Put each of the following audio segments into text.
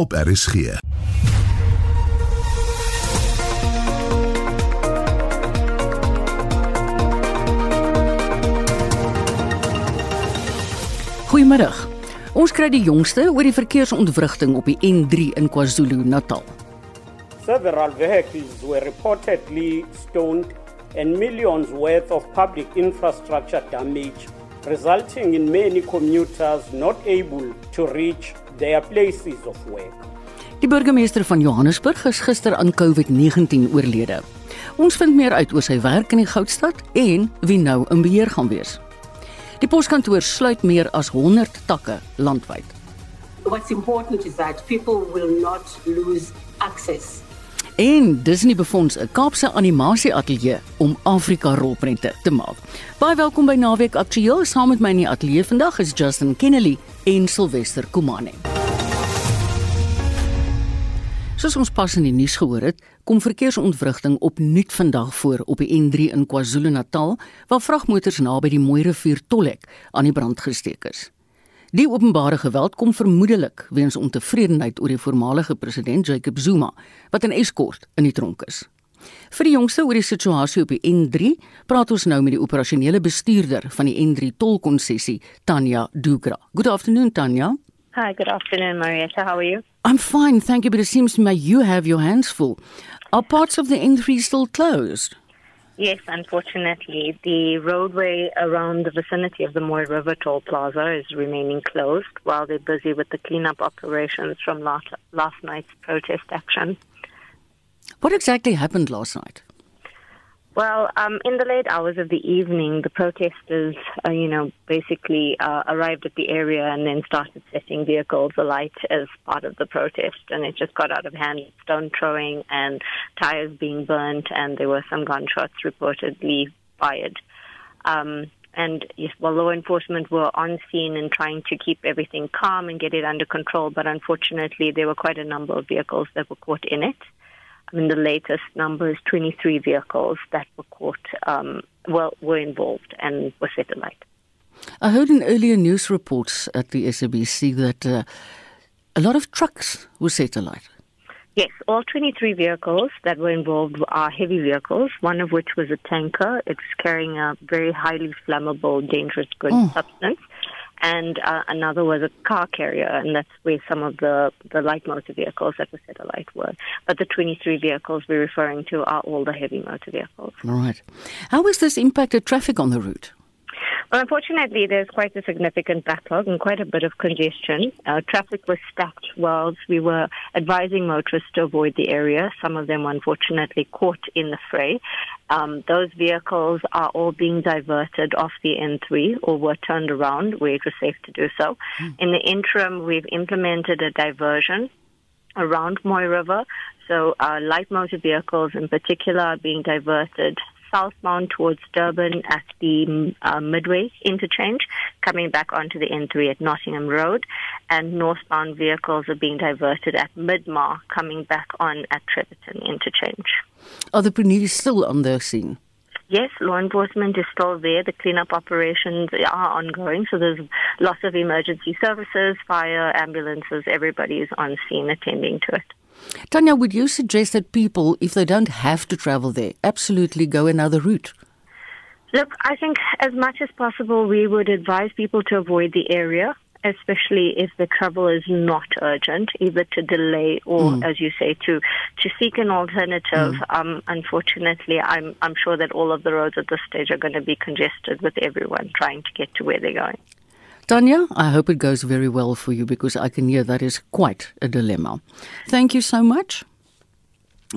op RSG. Goeiemiddag. Ons kry die jongste oor die verkeersontwrigting op die N3 in KwaZulu-Natal. Several vehicles were reportedly stoned and millions worth of public infrastructure damage, resulting in many commuters not able to reach their places of work. Die burgemeester van Johannesburg is gister aan COVID-19 oorlede. Ons vind meer uit oor sy werk in die Goudstad en wie nou in beheer gaan wees. Die poskantoor sluit meer as 100 takke landwyd. What's important is that people will not lose access. En Disney befonds 'n Kaapse animasieateljee om Afrika rolprente te maak. Baie welkom by Naweek Aktueel. Saam met my in die ateljee vandag is Justin Kennedy en Sylvester Kumane. Soos ons pas in die nuus gehoor het, kom verkeersontwrigting opnuut vandag voor op die N3 in KwaZulu-Natal, waar vragmotors naby die Mooirivier Tollhek aan die brand gesteek is. Die openbare geweld kom vermoedelik weens ontevredenheid oor die voormalige president Jacob Zuma, wat in Escort in die tronk is. Vir die jongste oor die situasie op die N3, praat ons nou met die operasionele bestuurder van die N3 tolkonsessie, Tanya Dugra. Good afternoon, Tanya. Hi, good afternoon, Marietta. How are you? I'm fine, thank you, but it seems to me you have your hands full. Are parts of the N3 still closed? Yes, unfortunately, the roadway around the vicinity of the Moy River Toll Plaza is remaining closed while they're busy with the cleanup operations from last, last night's protest action. What exactly happened last night? Well, um, in the late hours of the evening, the protesters, uh, you know, basically uh, arrived at the area and then started setting vehicles alight as part of the protest. And it just got out of hand, stone throwing and tires being burnt, and there were some gunshots reportedly fired. Um, and yes, well, law enforcement were on scene and trying to keep everything calm and get it under control. But unfortunately, there were quite a number of vehicles that were caught in it. I mean, the latest number is 23 vehicles that were caught, um, well, were involved and were set alight. I heard in earlier news reports at the SABC that uh, a lot of trucks were set alight. Yes, all 23 vehicles that were involved are heavy vehicles, one of which was a tanker. It was carrying a very highly flammable, dangerous good Oh. substance. And uh, another was a car carrier, and that's where some of the, the light motor vehicles that were alight were. But the 23 vehicles we're referring to are all the heavy motor vehicles. All right. How has this impacted traffic on the route? Well, unfortunately, there's quite a significant backlog and quite a bit of congestion. Uh, traffic was stacked whilst we were advising motorists to avoid the area. Some of them, unfortunately, caught in the fray. Um, those vehicles are all being diverted off the N3 or were turned around where it was safe to do so. In the interim, we've implemented a diversion around Moy River. So uh, light motor vehicles in particular are being diverted southbound towards Durban at the uh, Midway interchange, coming back onto the N3 at Nottingham Road, and northbound vehicles are being diverted at Midmar, coming back on at Treverton interchange. Are the police still on the scene? Yes, law enforcement is still there. The cleanup operations are ongoing. So there's lots of emergency services, fire, ambulances. Everybody is on scene attending to it. Tanya, would you suggest that people, if they don't have to travel there, absolutely go another route? Look, I think as much as possible, we would advise people to avoid the area, especially if the travel is not urgent, either to delay or, as you say, to to seek an alternative. Um, unfortunately, I'm I'm sure that all of the roads at this stage are going to be congested with everyone trying to get to where they're going. Tanya, I hope it goes very well for you because I can hear that is quite a dilemma. Thank you so much.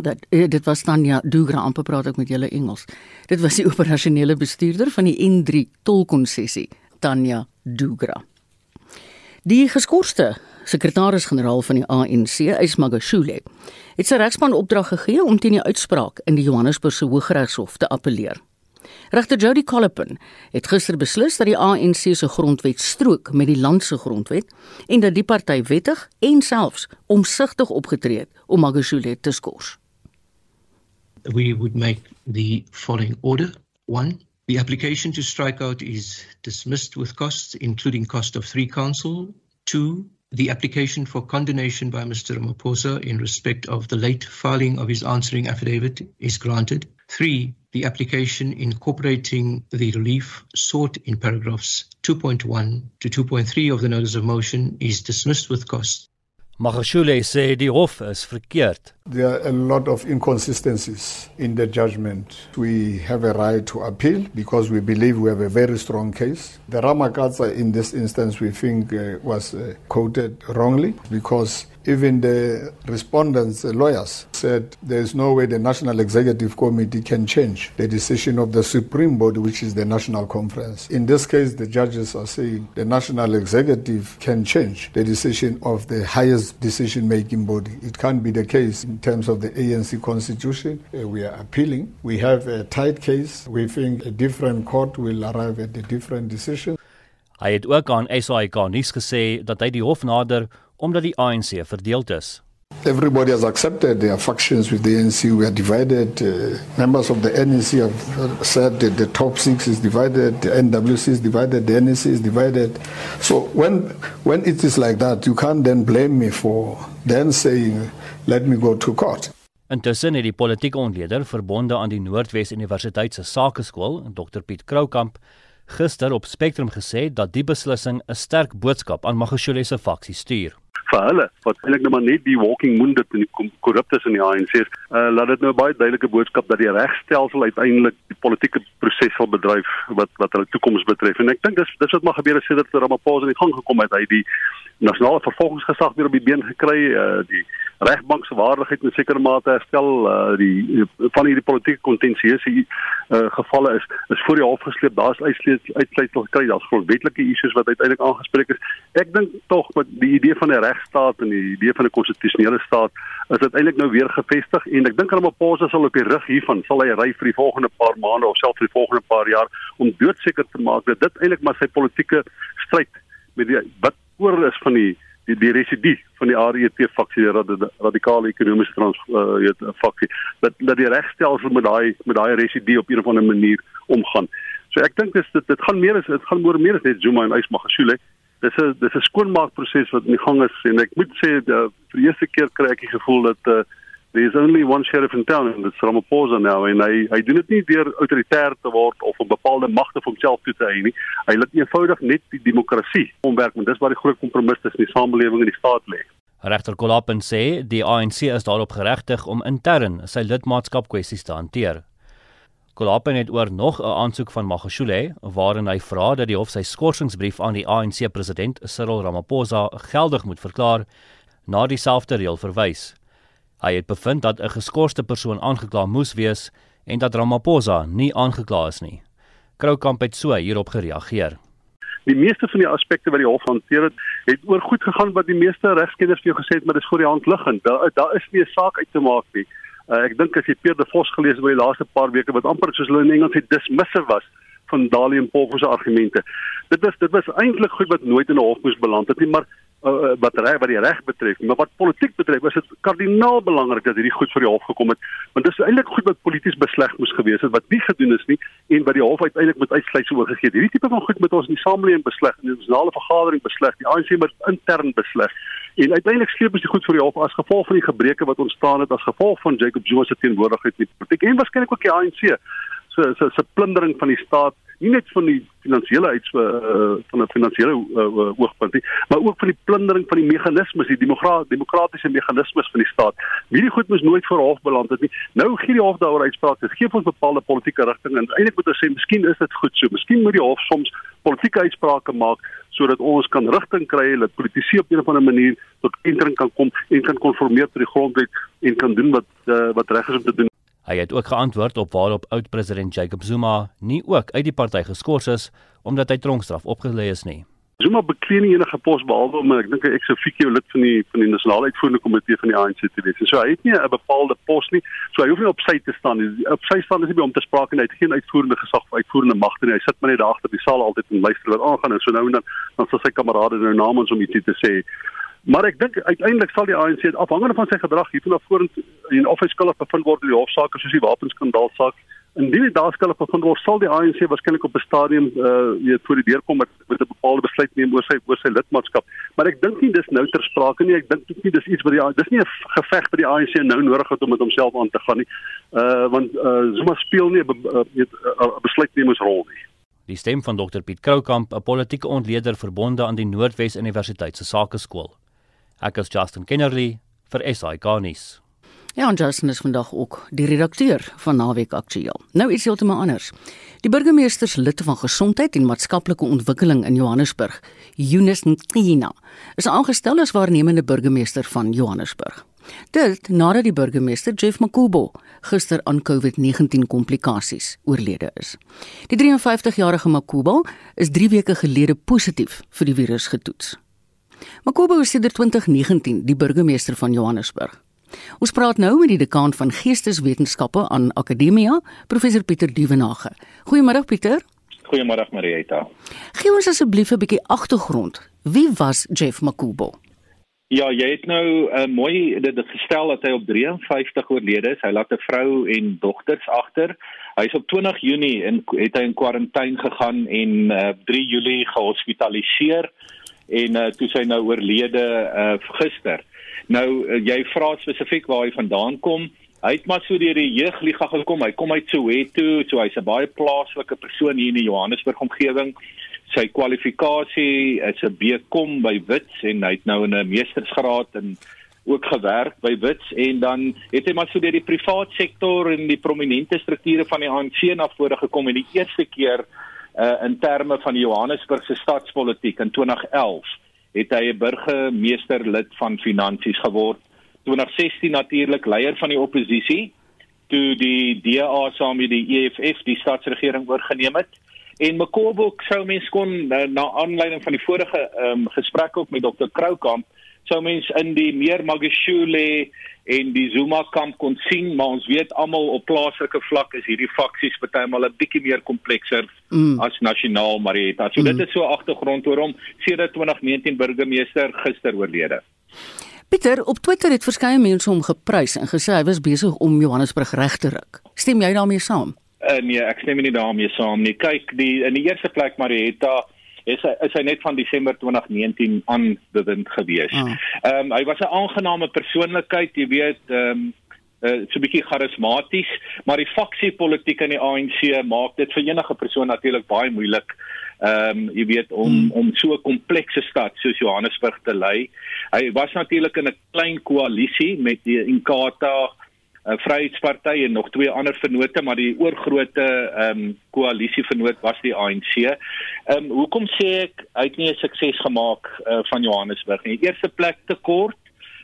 Dat eh, dit was Tanya Dugra amper praat ek met julle Engels. Dit was die operasionele bestuurder van die N3 tolkonsessie, Tanya Dugra. Die geskorste sekretaris-generaal van die ANC, Ismagashule, het sy regspan opdrag gegee om teen die uitspraak in die Johannesburgse Hooggeregshof te appeleer. Regter Jody Collipin het gister beslis dat die ANC se grondwet strook met die land se grondwet en dat die party wettig en selfs omsigtig opgetree het om Magashule te skors. we would make the following order. One, the application to strike out is dismissed with costs, including cost of three counsel. Two, the application for condonation by Mr. Ramaphosa in respect of the late filing of his answering affidavit is granted. Three, the application incorporating the relief sought in paragraphs 2.1 to 2.3 of the notice of motion is dismissed with cost. Magashule sê die hof is verkeerd. There are a lot of inconsistencies in the judgment. We have a right to appeal because we believe we have a very strong case. The Ramakatsa in this instance we think uh, was uh, quoted wrongly because even the respondents, the lawyers, said there is no way the National Executive Committee can change the decision of the Supreme Board, which is the National Conference. In this case, the judges are saying the National Executive can change the decision of the highest decision making body. It can't be the case in terms of the ANC Constitution. Uh, we are appealing. We have a tight case. We think a different court will arrive at a different decision. Hy het ook aan SAIK nuus gesê dat hy die hof nader omdat die ANC verdeeld is. Everybody has accepted their factions with the ANC. We are divided. Uh, members of the NEC have said that the top six is divided, the NWC is divided, the NEC is divided. So when when it is like that, you can't then blame me for then saying, "Let me go to court." Intussen het die politieke ontleder verbonde aan die Noordwes Universiteit se Sakeskool, Dr Piet Kroukamp, gister op Spectrum gesê dat die beslissing 'n sterk boodskap aan Magashule se faksie stuur vir hulle wat eintlik nou maar net die walking wounded en die korruptes in die ANC is, uh, laat dit nou baie duidelike boodskap dat die regstelsel uiteindelik die politieke proses sal bedryf wat wat hulle toekoms betref. En ek dink dis dis wat maar gebeur het sedert Ramaphosa in die gang gekom het. Hy die nasionale vervolgingsgesag weer op die been gekry, uh, die regbank se waardigheid in sekere mate herstel, uh, die van hierdie politieke kontensieuse uh, gevalle is is voor die hof gesleep. Daar's uitsluitsel gekry. Daar's grondwetlike issues wat uiteindelik aangespreek is. Ek dink tog met die idee van 'n regstaat en die idee van 'n konstitusionele staat is dit eintlik nou weer gevestig en ek dink Ramaphosa sal op die rug hiervan sal hy ry vir die volgende paar maande of selfs vir die volgende paar jaar om doodseker te maak dat dit eintlik maar sy politieke stryd met die wat oor is van die die die residue van die RET faksie die radikale ekonomiese trans uh, faksie dat dat die regstelsel met daai met daai residue op 'n of ander manier omgaan. So ek dink dis dit dit gaan meer as dit gaan oor meer as net Zuma en Ysmagashule. Dis 'n dis 'n skoonmaakproses wat in die gang is en ek moet sê die, vir die eerste keer kry ek die gevoel dat uh, there is only one sheriff in town and it's Ramaphosa now en hy hy doen dit nie deur autoritair te word of 'n bepaalde magte vir homself toe te eien nie. Hy laat eenvoudig net die demokrasie omwerk en dis waar die groot kompromis tussen die samelewing en die staat lê. Regter Kolapen sê die ANC is daarop geregtig om intern sy lidmaatskap kwessies te hanteer. Kolapen het oor nog 'n aansoek van Magashule waarin hy vra dat die hof sy skorsingsbrief aan die ANC president Cyril Ramaphosa geldig moet verklaar na dieselfde reël verwys. Hy het bevind dat 'n geskorste persoon aangekla moes wees en dat Ramaphosa nie aangekla is nie. Kroukamp het so hierop gereageer. Die meeste van die aspekte wat die hof hanteer het, het oor goed gegaan wat die meeste regskenners vir jou gesê het, maar dis voor die hand liggend. Daar daar is nie 'n saak uit te maak nie. Uh, ek dink as jy Pierre de Vos gelees het oor die laaste paar weke wat amper soos hulle in Engels sê dismissive was van Dalie en Polfo se argumente. Dit was dit was eintlik goed wat nooit in 'n hof moes beland het nie, maar uh, wat reg wat die reg betref, maar wat politiek betref, is dit kardinaal belangrik dat hierdie goed vir die hof gekom het, want dit is eintlik goed wat polities besleg moes gewees het wat nie gedoen is nie en wat die hof uiteindelik met uitsluitsel oorgegee het. Hierdie tipe van goed moet ons in die samelewing besleg, in die nasionale vergadering besleg, die ANC moet intern besleg. En uiteindelik sleep ons die goed vir die hof as gevolg van die gebreke wat ontstaan het as gevolg van Jacob Zuma se teenwoordigheid in die politiek en waarskynlik ook die ANC se se se plundering van die staat nie net van die finansiële uit uh, van 'n finansiële uh, oogpunt nie, maar ook van die plundering van die meganismes, die demokratiese meganismes van die staat. Hierdie goed moes nooit voor hof beland het nie. Nou gee die hof daaroor uitspraak. Dit gee ons bepaalde politieke rigting en eintlik moet ons sê, miskien is dit goed so. Miskien moet die hof soms politieke uitsprake maak sodat ons kan rigting kry, dat politici op 'n of ander manier tot kentering kan kom en kan konformeer tot die grondwet en kan doen wat uh, wat reg is om te doen. Hy het ook geantwoord op waarop oud-president Jacob Zuma nie ook uit die party geskort is omdat hy tronkstraf opgelê is nie. Zuma bekleed nie enige pos behalwe om ek dink ek so fikkie lid van die van die nasionale uitvoerende komitee van die ANC te wees. So hy het nie 'n bepaalde pos nie. So hy hoef nie op sy te staan nie. Op sy staan is nie by om te spraak en hy het geen uitvoerende gesag of uitvoerende magte nie. Hy sit maar net daar agter die saal altyd en luister wat aangaan en so nou en dan dan sal sy kamerade nou namens om ietsie te sê. Maar ek dink uiteindelik sal die ANC afhangende van sy gedrag hiervan af vorentoe en of hy skuldig bevind word in die hofsaak soos die wapenskandaal saak Indien dit daar skuldig bevind word, sal die ANC waarskynlik op 'n stadium uh weet voor die deur kom met met 'n bepaalde besluit neem oor sy oor sy lidmaatskap. Maar ek dink nie dis nou ter sprake nie. Ek dink nie dis iets wat die dis nie 'n geveg wat die ANC nou nodig het om met homself aan te gaan nie. Uh want uh Zuma speel nie 'n weet 'n besluitnemersrol nie. Die stem van Dr Piet Kroukamp, 'n politieke ontleder verbonde aan die Noordwes Universiteit se Sakeskool. Ek is Justin Kennerly vir SAK nuus. Ja, en Justin is vandag ook die redakteur van Naweek Aktueel. Nou iets heeltemal anders. Die burgemeester se lid van gesondheid en maatskaplike ontwikkeling in Johannesburg, Eunice Ntina, is aangestel as waarnemende burgemeester van Johannesburg. Dit nadat die burgemeester Jeff Makubo gister aan COVID-19 komplikasies oorlede is. Die 53-jarige Makubo is 3 weke gelede positief vir die virus getoets. Makubo is sedert 2019 die burgemeester van Johannesburg. Ons praat nou met die dekaan van Geesteswetenskappe aan Akademia, professor Pieter Dievenage. Goeiemôre Pieter. Goeiemôre Marieta. Gee ons asseblief 'n bietjie agtergrond. Wie was Jeff Makubo? Ja, jy het nou uh, mooi dit gestel dat hy op 53 oorlede is. Hy laat 'n vrou en dogters agter. Hy is op 20 Junie in het hy in kwarantyne gegaan en uh, 3 Julie gehospitaliseer en uh, toe sy nou oorlede uh, gister. Nou uh, jy vra spesifiek waar hy vandaan kom. Hy het maar so deur die jeugliga gekom. Hy kom uit Soweto, so hy's 'n baie plaaslike persoon hier in die Johannesburg omgewing. Sy kwalifikasie is 'n BCom by Wits en hy het nou 'n meestersgraad in ook gewerk by Wits en dan het hy maar so deur die privaat sektor en die prominente strukture van die ANC na vore gekom en die eerste keer uh, in terme van die Johannesburg se stadspolitiek in 2011 het hy 'n burgemeester lid van finansies geword. 2016 natuurlik leier van die oppositie toe die DA saam met die EFF die stadsregering oorgeneem het. En Mkobo sou mens kon na, na aanleiding van die vorige um, gesprek ook met Dr Kroukamp sou mens in die meer Magashule en die Zuma kamp kon sien maar ons weet almal op plaaslike vlak is hierdie faksies partymal 'n bietjie meer komplekser mm. as nasionaal Marieta. So mm. dit is so agtergrond oor hom sedert 2019 burgemeester gister oorlede. Pieter, op Twitter het verskeie mense hom geprys en gesê hy was besig om Johannesburg reg te ruk. Stem jy daarmee saam? Uh, nee, ek stem nie daarmee saam nie. Kyk, die in die eerste plek Marieta is hy is hy net van Desember 2019 aan bewind gewees. Ah. Ehm um, hy was 'n aangename persoonlikheid, jy weet, ehm um, uh, so 'n bietjie charismaties, maar die faksiepolitiek in die ANC maak dit vir enige persoon natuurlik baie moeilik. Ehm um, jy weet om hmm. om so 'n komplekse stad soos Johannesburg te lei. Hy was natuurlik in 'n klein koalisie met die Inkatha uh, Vryheidsparty en nog twee ander vennote, maar die oorgrootte ehm um, koalisie vennoot was die ANC. Ehm um, hoekom sê ek hy het nie 'n sukses gemaak uh, van Johannesburg nie? Eerste plek te kort.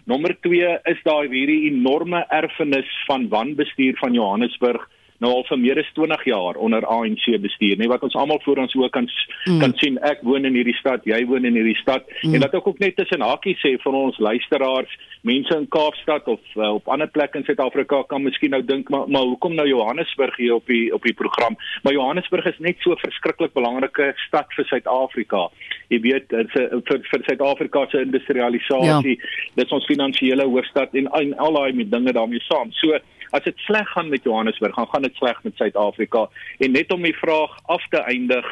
Nommer 2 is daar hierdie enorme erfenis van wanbestuur van Johannesburg nou al vir meer as 20 jaar onder ANC bestuur, nee wat ons almal voor ons ook kan mm. kan sien. Ek woon in hierdie stad, jy woon in hierdie stad mm. en dat ek ook net tussen hakies sê vir ons luisteraars, mense in Kaapstad of uh, op ander plekke in Suid-Afrika kan miskien nou dink maar maar hoekom nou Johannesburg hier op die op die program? Maar Johannesburg is net so verskriklik belangrike stad vir Suid-Afrika. Jy weet, is vir vir Suid-Afrika se industrialisasie, ja. dit is ons finansiële hoofstad en, en al daai dinge daarmee saam. So as dit sleg gaan met Johannesburg, gaan gaan dit sleg met Suid-Afrika. En net om die vraag af te eindig,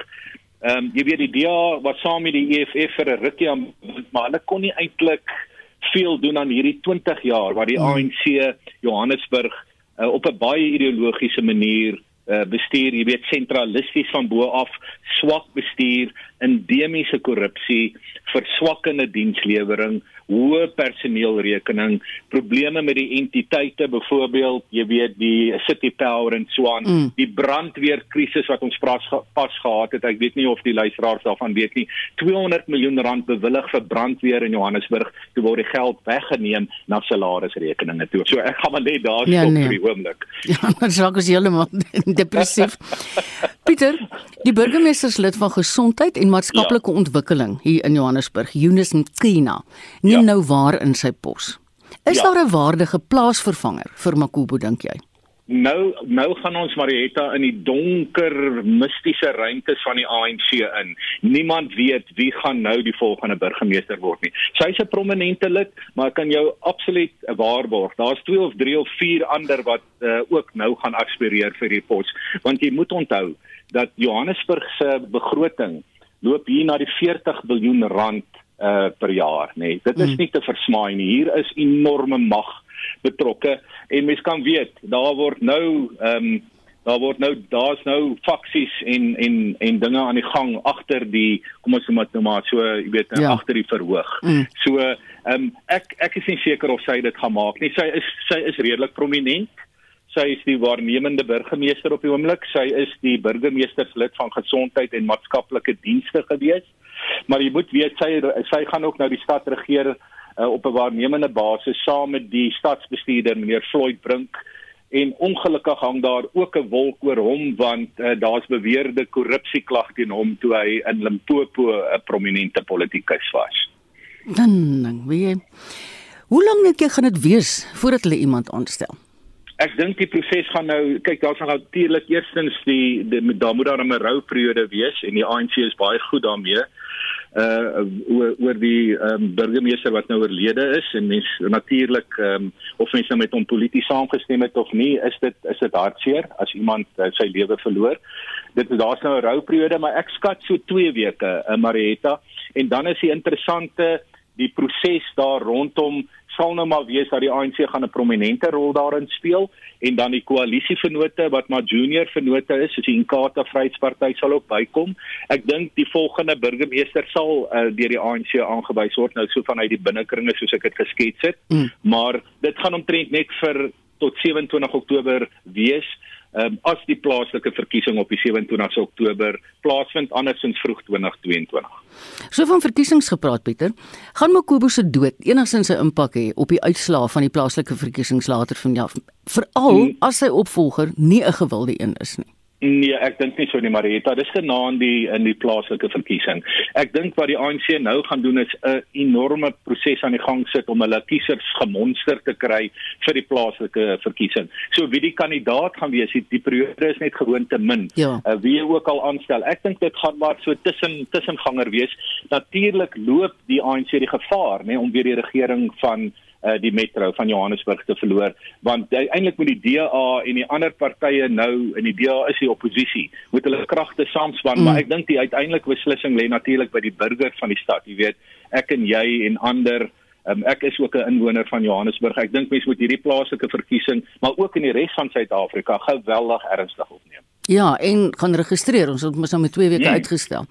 ehm um, jy weet die DA was saam met die EFF vir 'n rukkie aan maar hulle kon nie eintlik veel doen aan hierdie 20 jaar waar die hmm. ANC Johannesburg uh, op 'n baie ideologiese manier uh, bestuur, jy weet sentralisties van bo af, swak bestuur, endemiese korrupsie, verswakkende dienslewering, hoë personeelrekening, probleme met die entiteite, byvoorbeeld, jy weet die City Power en so aan, mm. die brandweerkrisis wat ons pas, pas gehad het. Ek weet nie of die luisteraars daarvan weet nie. 200 miljoen rand bewillig vir brandweer in Johannesburg, toe word die geld weggeneem na salarisrekeninge toe. So ek gaan maar net daar ja, stop nee. vir die oomblik. Ja, dan sê ek jy heeltemal depressief. Pieter, die burgemeesterslid van gesondheid en maatskaplike ja. ontwikkeling hier in Johannesburg, Eunice Nkina, neem ja. nou waar in sy pos. Is ja. daar 'n waardige plaasvervanger vir Makubo dink jy? Nou nou gaan ons Marietta in die donker mistiese ruimtes van die ANC in. Niemand weet wie gaan nou die volgende burgemeester word nie. Sy's 'n prominente lid, maar ek kan jou absoluut waarborg, daar's 2 of 3 of 4 ander wat uh, ook nou gaan aspireer vir die pos, want jy moet onthou dat Johannesburg se begroting loop hier na die 40 miljard rand uh, per jaar, nê. Nee. Dit is mm. nie te versmaai nie. Hier is enorme mag betrokke en mens kan weet daar word nou ehm um, daar word nou daar's nou faksies en en en dinge aan die gang agter die kom ons noem dit nou maar so jy weet ja. agter die verhoog. Mm. So ehm um, ek ek is nie seker of sy dit gaan maak nie. Sy is sy is redelik prominent. Sy is die waarnemende burgemeester op die oomblik. Sy is die burgemeesterslid van gesondheid en maatskaplike dienste gewees. Maar jy moet weet sy sy gaan ook nou die stad regeer uh, op 'n waarnemende basis saam met die stadsbestuurder meneer Floyd Brink en ongelukkig hang daar ook 'n wolk oor hom want uh, daar's beweerde korrupsieklag teen hom toe hy in Limpopo 'n prominente politikus was. Dan dan wie Hoe lank dink jy gaan dit wees voordat hulle iemand aanstel? Ek dink die proses gaan nou kyk daar's natuurlik eerstens die, die daar moet daar 'n rouperiode wees en die ANC is baie goed daarmee uh oor, oor die um, burgemeester wat nou oorlede is en mens natuurlik um, of mense nou met hom polities saamgestem het of nie is dit is dit hartseer as iemand uh, sy lewe verloor. Dit daar's nou 'n rouperiode maar ek skat so 2 weke uh, Marietta en dan is die interessante die proses daar rondom sal nou maar wees dat die ANC gaan 'n prominente rol daarin speel en dan die koalisievennote wat maar junior vennote is, soos die Inkatha Vryheidsparty sal ook bykom. Ek dink die volgende burgemeester sal uh, deur die ANC aangewys word nou so vanuit die binnekringe soos ek dit geskets het. Mm. Maar dit gaan omtrent net vir tot 27 Oktober wees. Um, as die plaaslike verkiesing op die 27 Oktober plaasvind andersins vroeg 2022. So van verkiesings gepraat Pieter, gaan Makobo se dood enigstens 'n impak hê op die uitslae van die plaaslike verkiesings later vanjaar, veral hmm. as sy opvolger nie 'n gewilde een is nie. Nee, ek dink nie so nie Marita, dis genaan die in die plaaslike verkiesing. Ek dink wat die ANC nou gaan doen is 'n enorme proses aan die gang sit om hulle kiesers gemonster te kry vir die plaaslike verkiesing. So wie die kandidaat gaan wees, die periode is net gewoon te min. Ja. Uh, wie ook al aanstel. Ek dink dit gaan maar so tussen tussenganger wees. Natuurlik loop die ANC die gevaar, nê, om weer die regering van uh, die metro van Johannesburg te verloor want eintlik met die DA en die ander partye nou in die DA is die oppositie moet hulle kragte saamspan mm. maar ek dink die uiteindelike beslissing lê natuurlik by die burger van die stad jy weet ek en jy en ander Um, ek is ook 'n inwoner van Johannesburg. Ek dink mense moet hierdie plaaslike verkiesing, maar ook in die res van Suid-Afrika geweldig ernstig opneem. Ja, en gaan registreer. Ons het mos nou met 2 weke nee. uitgestel.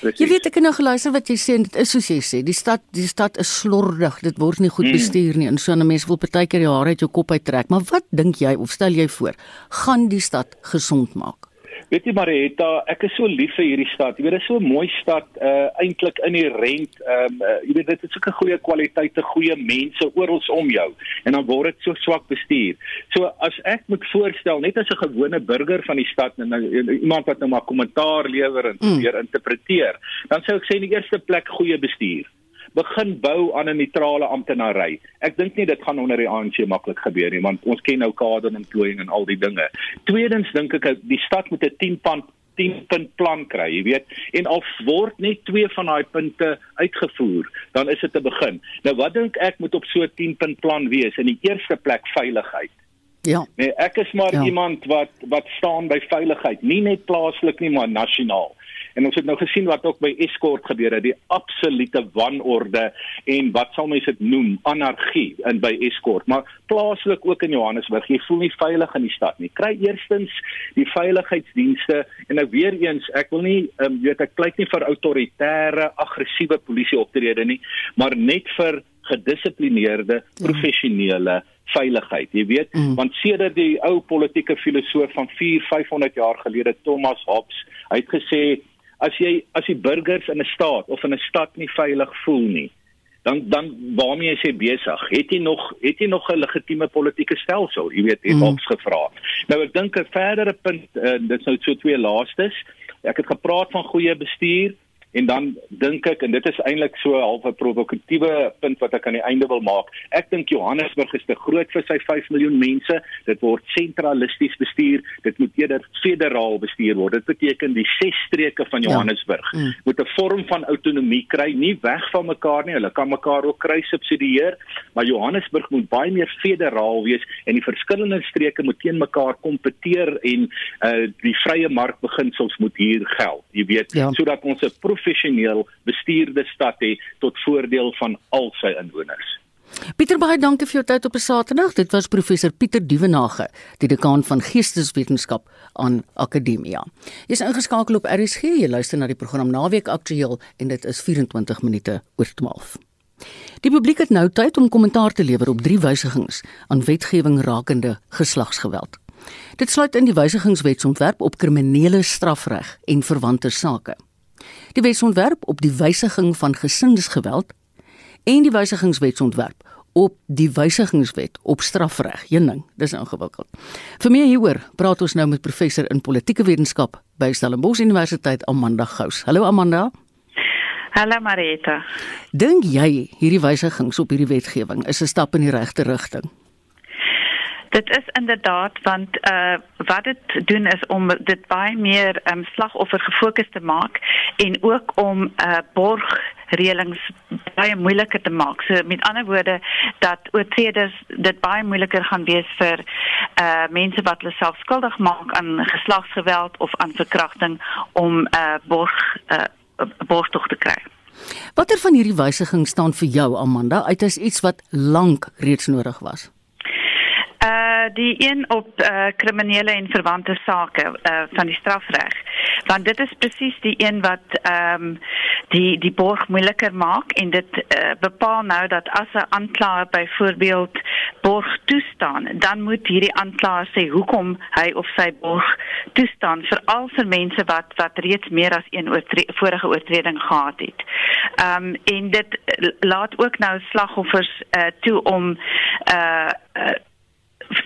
Precies. Jy weet ek het nou geluister wat jy sê en dit is soos jy sê, die stad die stad is slordig. Dit word nie goed mm. bestuur nie. En so 'n mens wil partykeer die hare uit jou kop uittrek. Maar wat dink jy of stel jy voor gaan die stad gesond maak? Weet jy Marietta, ek is so lief vir hierdie stad. Jy weet dit is so 'n mooi stad uh eintlik in die rent. Ehm um, uh, jy weet dit het sulke goeie kwaliteite, goeie mense oral om jou en dan word dit so swak bestuur. So as ek moet voorstel net as 'n gewone burger van die stad en nou, iemand wat nou maar kommentaar lewer en mm. weer interpreteer, dan sou ek sê in die eerste plek goeie bestuur begin bou aan 'n neutrale amptenary. Ek dink nie dit gaan onder die ANC maklik gebeur nie want ons ken nou kaderontplooiing en al die dinge. Tweedens dink ek die stad moet 'n 10 punt 10 punt plan kry, jy weet. En al word net twee van daai punte uitgevoer, dan is dit 'n begin. Nou wat dink ek moet op so 'n 10 punt plan wees? In die eerste plek veiligheid. Ja. Nee, ek is maar ja. iemand wat wat staan by veiligheid, nie net plaaslik nie, maar nasionaal. En ons het nou gesien wat ook by Escort gebeur het, die absolute wanorde en wat sal mense dit noem, anargie in by Escort, maar plaaslik ook in Johannesburg. Jy voel nie veilig in die stad nie. Kry eerstens die veiligheidsdienste en nou weer eens, ek wil nie um, weet ek pleit nie vir autoritaire, aggressiewe polisie optrede nie, maar net vir gedissiplineerde, ja. professionele veiligheid. Jy weet, mm. want sedert die ou politieke filosoof van 4, 500 jaar gelede Thomas Hobbes, hy het gesê as jy as die burgers in 'n staat of in 'n stad nie veilig voel nie dan dan waarmee is jy besig? Het jy nog het jy nog 'n legitieme politieke stelsel? Jy weet het mm. ons gevra. Nou ek dink 'n verdere punt uh, dit sou so twee laastes ek het gepraat van goeie bestuur en dan dink ek en dit is eintlik so half 'n provokatiewe punt wat ek aan die einde wil maak. Ek dink Johannesburg is te groot vir sy 5 miljoen mense. Dit word sentralisties bestuur. Dit moet eerder federaal bestuur word. Dit beteken die ses streke van ja. Johannesburg ja. mm. moet 'n vorm van autonomie kry, nie weg van mekaar nie. Hulle kan mekaar ook kry subsidieer, maar Johannesburg moet baie meer federaal wees en die verskillende streke moet teen mekaar kompeteer en uh die vrye markbeginsels moet hier geld. Jy weet, ja. sodat ons 'n professioneel bestuurde stad het tot voordeel van al sy inwoners. Pieter baie dankie vir jou tyd op 'n Saterdag. Dit was professor Pieter Dievenage, die dekaan van Geesteswetenskap aan Akademia. Jy's ingeskakel op RSG. Jy luister na die program Naweek Aktueel en dit is 24 minute oor 12. Die publiek het nou tyd om kommentaar te lewer op drie wysigings aan wetgewing rakende geslagsgeweld. Dit sluit in die wysigingswetsontwerp op kriminele strafreg en verwante sake. Die wetsontwerp op die wysiging van gesinsgeweld en die wysigingswetsontwerp op die wysigingswet op strafreg. Een ding, dis ingewikkeld. Vir meer hieroor praat ons nou met professor in politieke wetenskap by Stellenbosch Universiteit Amanda Gous. Hallo Amanda. Hallo Marita. Dink jy hierdie wysigings op hierdie wetgewing is 'n stap in die regte rigting? Dit is inderdaad want uh wat dit doen is om dit baie meer um slagoffer gefokus te maak en ook om uh borg reëlings baie moeiliker te maak. So met ander woorde dat oortreders dit baie moeiliker gaan wees vir uh mense wat hulle self skuldig maak aan geslagsgeweld of aan verkrachting om uh borg uh borgtog te kry. Watter van hierdie wysigings staan vir jou Amanda uit as iets wat lank reeds nodig was? Uh die een op uh kriminele en verwante sake uh van die strafreg. Want dit is presies die een wat ehm um, die die borg moeiliker maak en dit uh, bepaal nou dat as 'n aanklaer byvoorbeeld borg toestaan, dan moet hierdie aanklaer sê hoekom hy of sy borg toestaan veral vir mense wat wat reeds meer as een oortre vorige oortreding gehad het. Ehm um, en dit laat ook nou slagoffers uh toe om uh, uh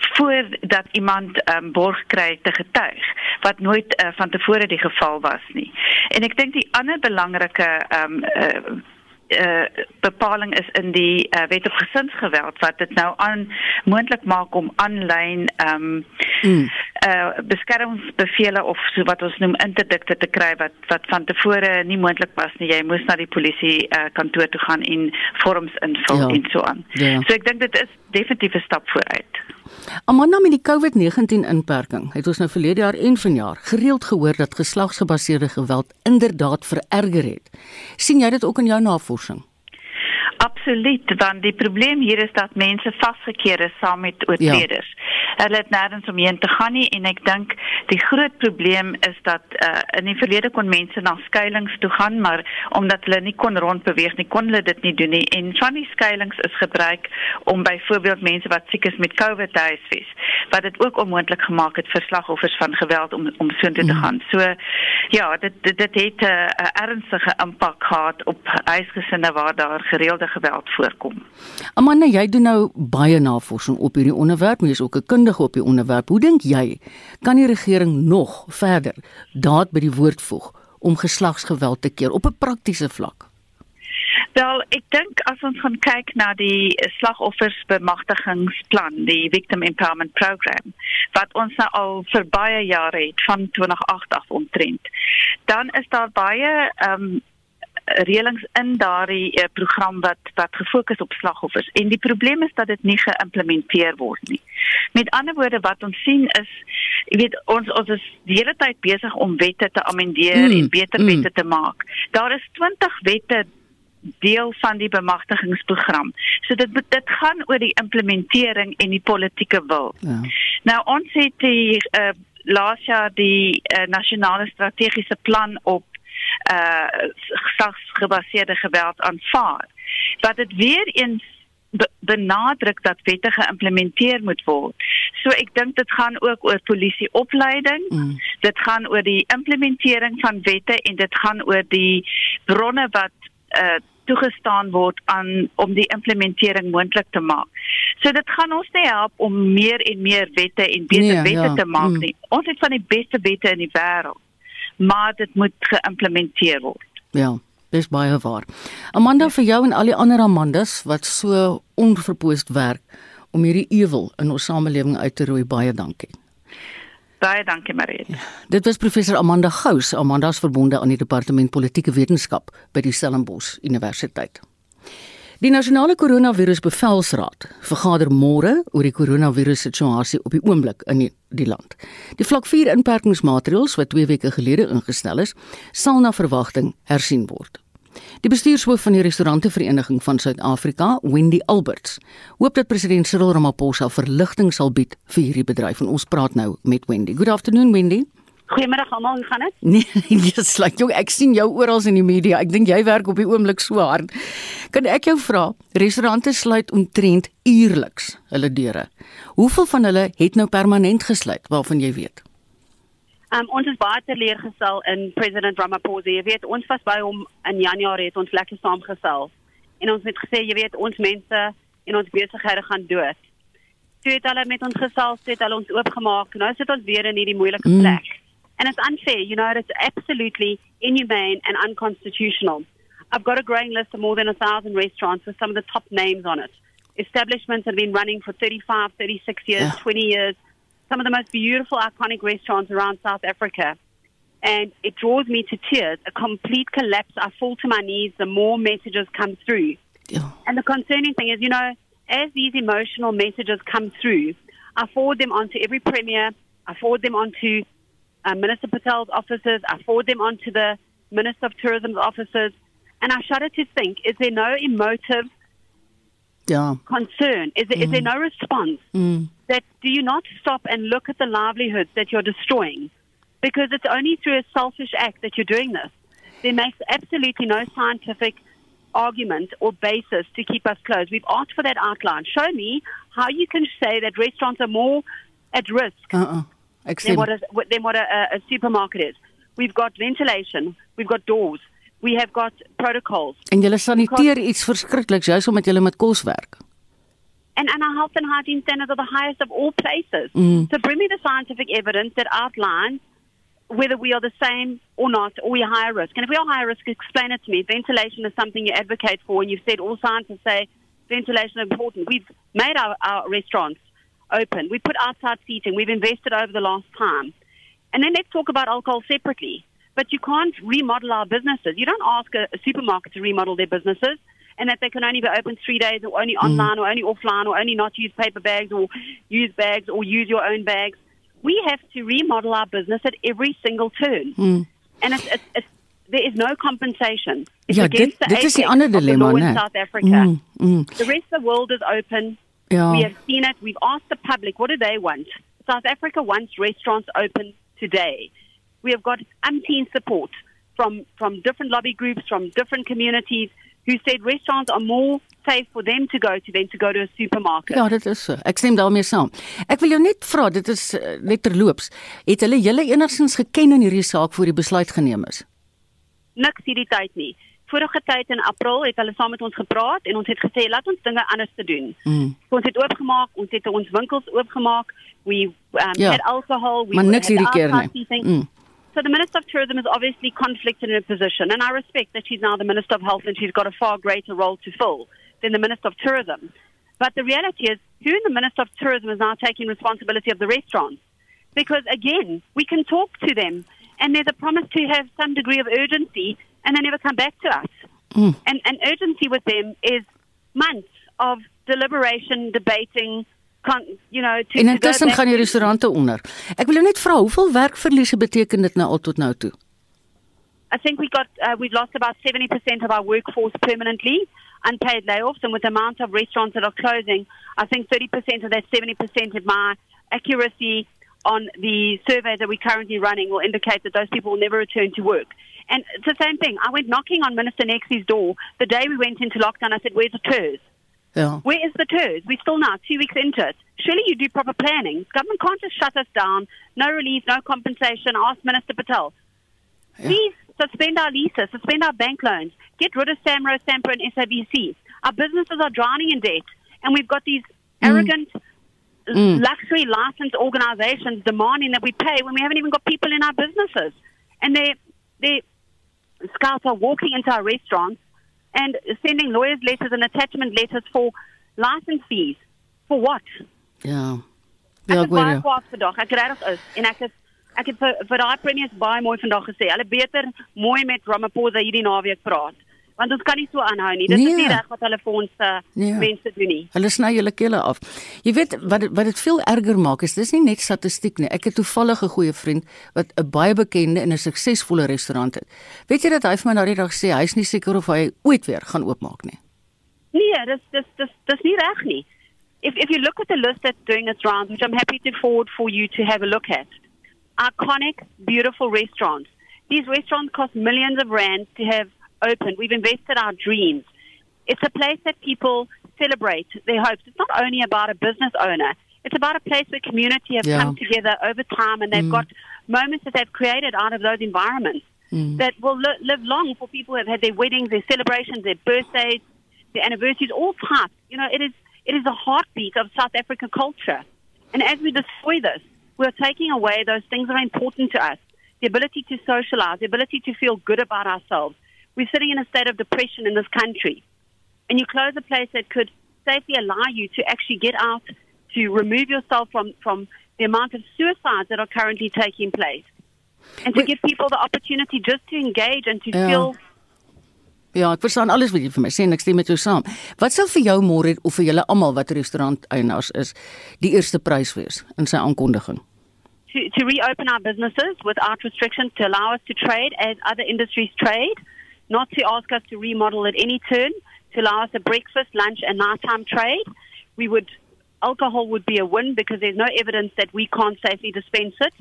voordat iemand um, borg kry te getuig wat nooit uh, van tevore die geval was nie. En ek dink die ander belangrike um, uh, uh bepaling is in die uh, wet op gesinsgeweld wat dit nou aan moontlik maak om aanlyn ehm um, mm. Uh beskermingsbevele of so wat ons noem interdikte te kry wat wat van tevore nie moontlik was nie. Jy moes na die polisie uh, kantoor toe gaan en vorms invul ja. en so aan. Ja. So ek dink dit is definitief 'n stap vooruit. Amanda met die COVID-19 inperking het ons nou verlede jaar en vanjaar gereeld gehoor dat geslagsgebaseerde geweld inderdaad vererger het. sien jy dit ook in jou navorsing? Absoluut, want die probleem hier is dat mense vasgekeer is saam met oortreders. Ja. Hulle het nêrens om heen te gaan nie en ek dink die groot probleem is dat uh, in die verlede kon mense na skuilings toe gaan, maar omdat hulle nie kon rondbeweeg nie, kon hulle dit nie doen nie. En van die skuilings is gebruik om byvoorbeeld mense wat siek is met COVID te huisves, wat dit ook onmoontlik gemaak het vir slagoffers van geweld om om so te mm. gaan. So ja, dit dit, dit het 'n uh, ernstige impak gehad op huisgesinne waar daar gereelde geweld voorkom. Amanda, jy doen nou baie navorsing op hierdie onderwerp, jy is ook 'n kundige op die onderwerp. Hoe dink jy kan die regering nog verder daad by die woord voeg om geslagsgeweld te keer op 'n praktiese vlak? Wel, ek dink as ons gaan kyk na die slagoffersbemagtigingsplan, die Victim Empowerment Program, wat ons nou al vir baie jare het van 2008 af omtrent, dan is daar baie ehm um, reëlings in daardie uh, program wat wat gefokus op slagoffers en die probleem is dat dit nie geïmplementeer word nie. Met ander woorde wat ons sien is jy weet ons ons is die hele tyd besig om wette te amendeer mm, en beter mm. wette te maak. Daar is 20 wette deel van die bemagtigingsprogram. So dit dit gaan oor die implementering en die politieke wil. Ja. Nou ons het die uh, laas jaar die uh, nasionale strategiese plan op uh gesagsgebaseerde geweld aanvaar. Wat dit weer eens benadruk dat wette geïmplementeer moet word. So ek dink dit gaan ook oor polisieopleiding. Mm. Dit gaan oor die implementering van wette en dit gaan oor die bronne wat uh toegestaan word aan om die implementering moontlik te maak. So dit gaan ons nie help om meer en meer wette en beter nee, wette ja. te maak mm. nie. Ons het van die beste wette in die wêreld maar dit moet geïmplementeer word. Ja, dis baie waar. Amanda vir jou en al die ander Amandas wat so onverpoost werk om hierdie ewel in ons samelewing uit te roei, baie dankie. Baie dankie Mariet. Ja, dit was professor Amanda Gous, Amanda is verbonde aan die departement politieke wetenskap by die Stellenbosch Universiteit. Die nasionale koronavirusbevelsraad vergader môre oor die koronavirussituasie op die oomblik in die, die land. Die vlak 4 inperkingsmaatreëls wat 2 weke gelede ingestel is, sal na verwagting hersien word. Die bestuurshoof van die restaurantevereniging van Suid-Afrika, Wendy Alberts, hoop dat president Cyril Ramaphosa verligting sal bied vir hierdie bedryf en ons praat nou met Wendy. Good afternoon Wendy. Goeiemiddag almal, hoe gaan dit? Nee, jy's nee, like jong, ek sien jou oral in die media. Ek dink jy werk op die oomblik so hard. Kan ek jou vra, restaurante sluit omtrent uierliks hulle deure. Hoeveel van hulle het nou permanent gesluit waarvan jy weet? Um, ons is baie teleurgestel in president Ramaphosa. Jy weet, ons was by hom in Januarie het ons lekker saamgesel. En ons het gesê, jy weet, ons mense en ons besighede gaan dood. Toe het hulle met ons gesels, het hulle ons oopgemaak. Nou sit ons weer in hierdie moeilike mm. plek. Mm. And it's unfair, you know, it's absolutely inhumane and unconstitutional. I've got a growing list of more than a thousand restaurants with some of the top names on it. Establishments that have been running for 35, 36 years, yeah. 20 years. Some of the most beautiful, iconic restaurants around South Africa. And it draws me to tears. A complete collapse. I fall to my knees the more messages come through. Yeah. And the concerning thing is, you know, as these emotional messages come through, I forward them onto every premier. I forward them onto uh, Minister Patel's offices. I forward them on to the Minister of Tourism's offices. And I shudder to think, is there no emotive yeah. concern? Is there, mm. is there mm. no response? Mm. That do you not stop and look at the livelihoods that you're destroying? Because it's only through a selfish act that you're doing this. There makes absolutely no scientific argument or basis to keep us closed. We've asked for that outline. Show me how you can say that restaurants are more at risk uh-uh than what, a, than what a, a supermarket is. We've got ventilation, we've got doors, we have got protocols. En julle saniteer iets verskrikliks juis omdat julle met kos werk. And, and our health and hygiene standards are the highest of all places. Mm. So bring me the scientific evidence that outlines whether we are the same or not, or we are higher risk. And if we are higher risk, explain it to me. Ventilation is something you advocate for, and you've said all scientists say ventilation is important. We've made our, our restaurants open. We put outside seating. We've invested over the last time. And then let's talk about alcohol separately. But you can't remodel our businesses. You don't ask a, a supermarket to remodel their businesses and that they can only be open three days or only mm. online or only offline or only not use paper bags or use bags or use your own bags. We have to remodel our business at every single turn. Mm. And it's, it's, it's, there is no compensation. It's ja, against dit, the dit is die ander dilemma, in South Africa. Mm, mm. The rest of the world is open. Yeah. We have seen it. We've asked the public, what do they want? South Africa wants restaurants open today. We have got umpteen support from, from different lobby groups, from different communities who said restaurants are more safe for them to go to than to go to a supermarket. Ja, dit is so. Ek stem daarmee saam. Ek wil jou net vra, dit is uh, net terloops. Het hulle julle enigsins geken in hierdie saak voor die besluit geneem is? Niks hierdie tyd nie vorige tyd in April het hulle saam met ons gepraat en ons het gesê laat ons dinge anders te doen. Mm. Ons het oopgemaak, ons het ons winkels oopgemaak. We um, yeah. had alcohol, we maar niks hierdie keer nie. Mm. So the Minister of Tourism is obviously conflicted in a position and I respect that she's now the Minister of Health and she's got a far greater role to fill than the Minister of Tourism. But the reality is who in the Minister of Tourism is now taking responsibility of the restaurants? Because again, we can talk to them and there's a promise to have some degree of urgency and they never come back to us. Mm. And, and urgency with them is months of deliberation, debating, con, you know, to En intussen gaan die restaurante onder. Ek wil jou net vra, hoeveel werkverliese beteken dit nou al tot nou toe? I think we got uh, we've lost about 70% of our workforce permanently, unpaid layoffs, and with the amount of restaurants that are closing, I think 30% of that 70% of my accuracy on the survey that we're currently running will indicate that those people will never return to work. And it's the same thing. I went knocking on Minister Nexie's door the day we went into lockdown. I said, Where's the TERS? Yeah. Where is the TERS? We're still now two weeks into it. Surely you do proper planning. Government can't just shut us down. No relief, no compensation. Ask Minister Patel. Yeah. Please suspend our leases, suspend our bank loans, get rid of SAMRO, SAMPRO, and SABC. Our businesses are drowning in debt, and we've got these mm. arrogant mm. luxury licensed organizations demanding that we pay when we haven't even got people in our businesses. And they they scouts are walking into our restaurants and sending lawyers letters and attachment letters for license fees. For what? Ja. Ja, het ek hoor baie kwaad vandag. Ek regtig is en ek het ek het vir, vir daai premiers baie mooi vandag gesê. Hulle beter mooi met Ramaphosa hierdie naweek praat. Want ons kan nie so aanhou nie. Dit Nee. is nie reg wat hulle vir ons uh, Nee. mense doen nie. Hulle sny julle kele af. Jy weet wat wat dit veel erger maak is dis nie net statistiek nie. Ek het toevallig 'n goeie vriend wat 'n baie bekende en 'n suksesvolle restaurant het. Weet jy dat hy vir my daardie dag sê hy's nie seker of hy ooit weer gaan oopmaak nie. Nee, dis dis dis dis nie reg nie. If if you look at the list that's doing its rounds, which I'm happy to forward for you to have a look at, iconic, beautiful restaurants. These restaurants cost millions of rands to have opened. We've invested our dreams. It's a place that people celebrate their hopes. It's not only about a business owner. It's about a place where community have Yeah. come together over time and they've Mm. got moments that they've created out of those environments that will li- live long for people who have had their weddings, their celebrations, their birthdays, their anniversaries, all types. You know, it is it is the heartbeat of South African culture. And as we destroy this, we're taking away those things that are important to us. The ability to socialize, the ability to feel good about ourselves. We're sitting in a state of depression in this country. And you close a place that could safely allow you to actually get out, to remove yourself from, from the amount of suicides that are currently taking place. And to give people the opportunity just to engage and to Yeah. feel Ja, ek verstaan alles wat jy vir my sê en ek stem met jou saam. Wat sal vir jou môre of vir julle almal wat restaurant eienaars is, die eerste prys wees in sy aankondiging? to, to reopen our businesses without restrictions to allow us to trade as other industries trade, not to ask us to remodel at any turn, to allow us a breakfast, lunch, and nighttime trade. We would, alcohol would be a win because there's no evidence that we can't safely dispense it.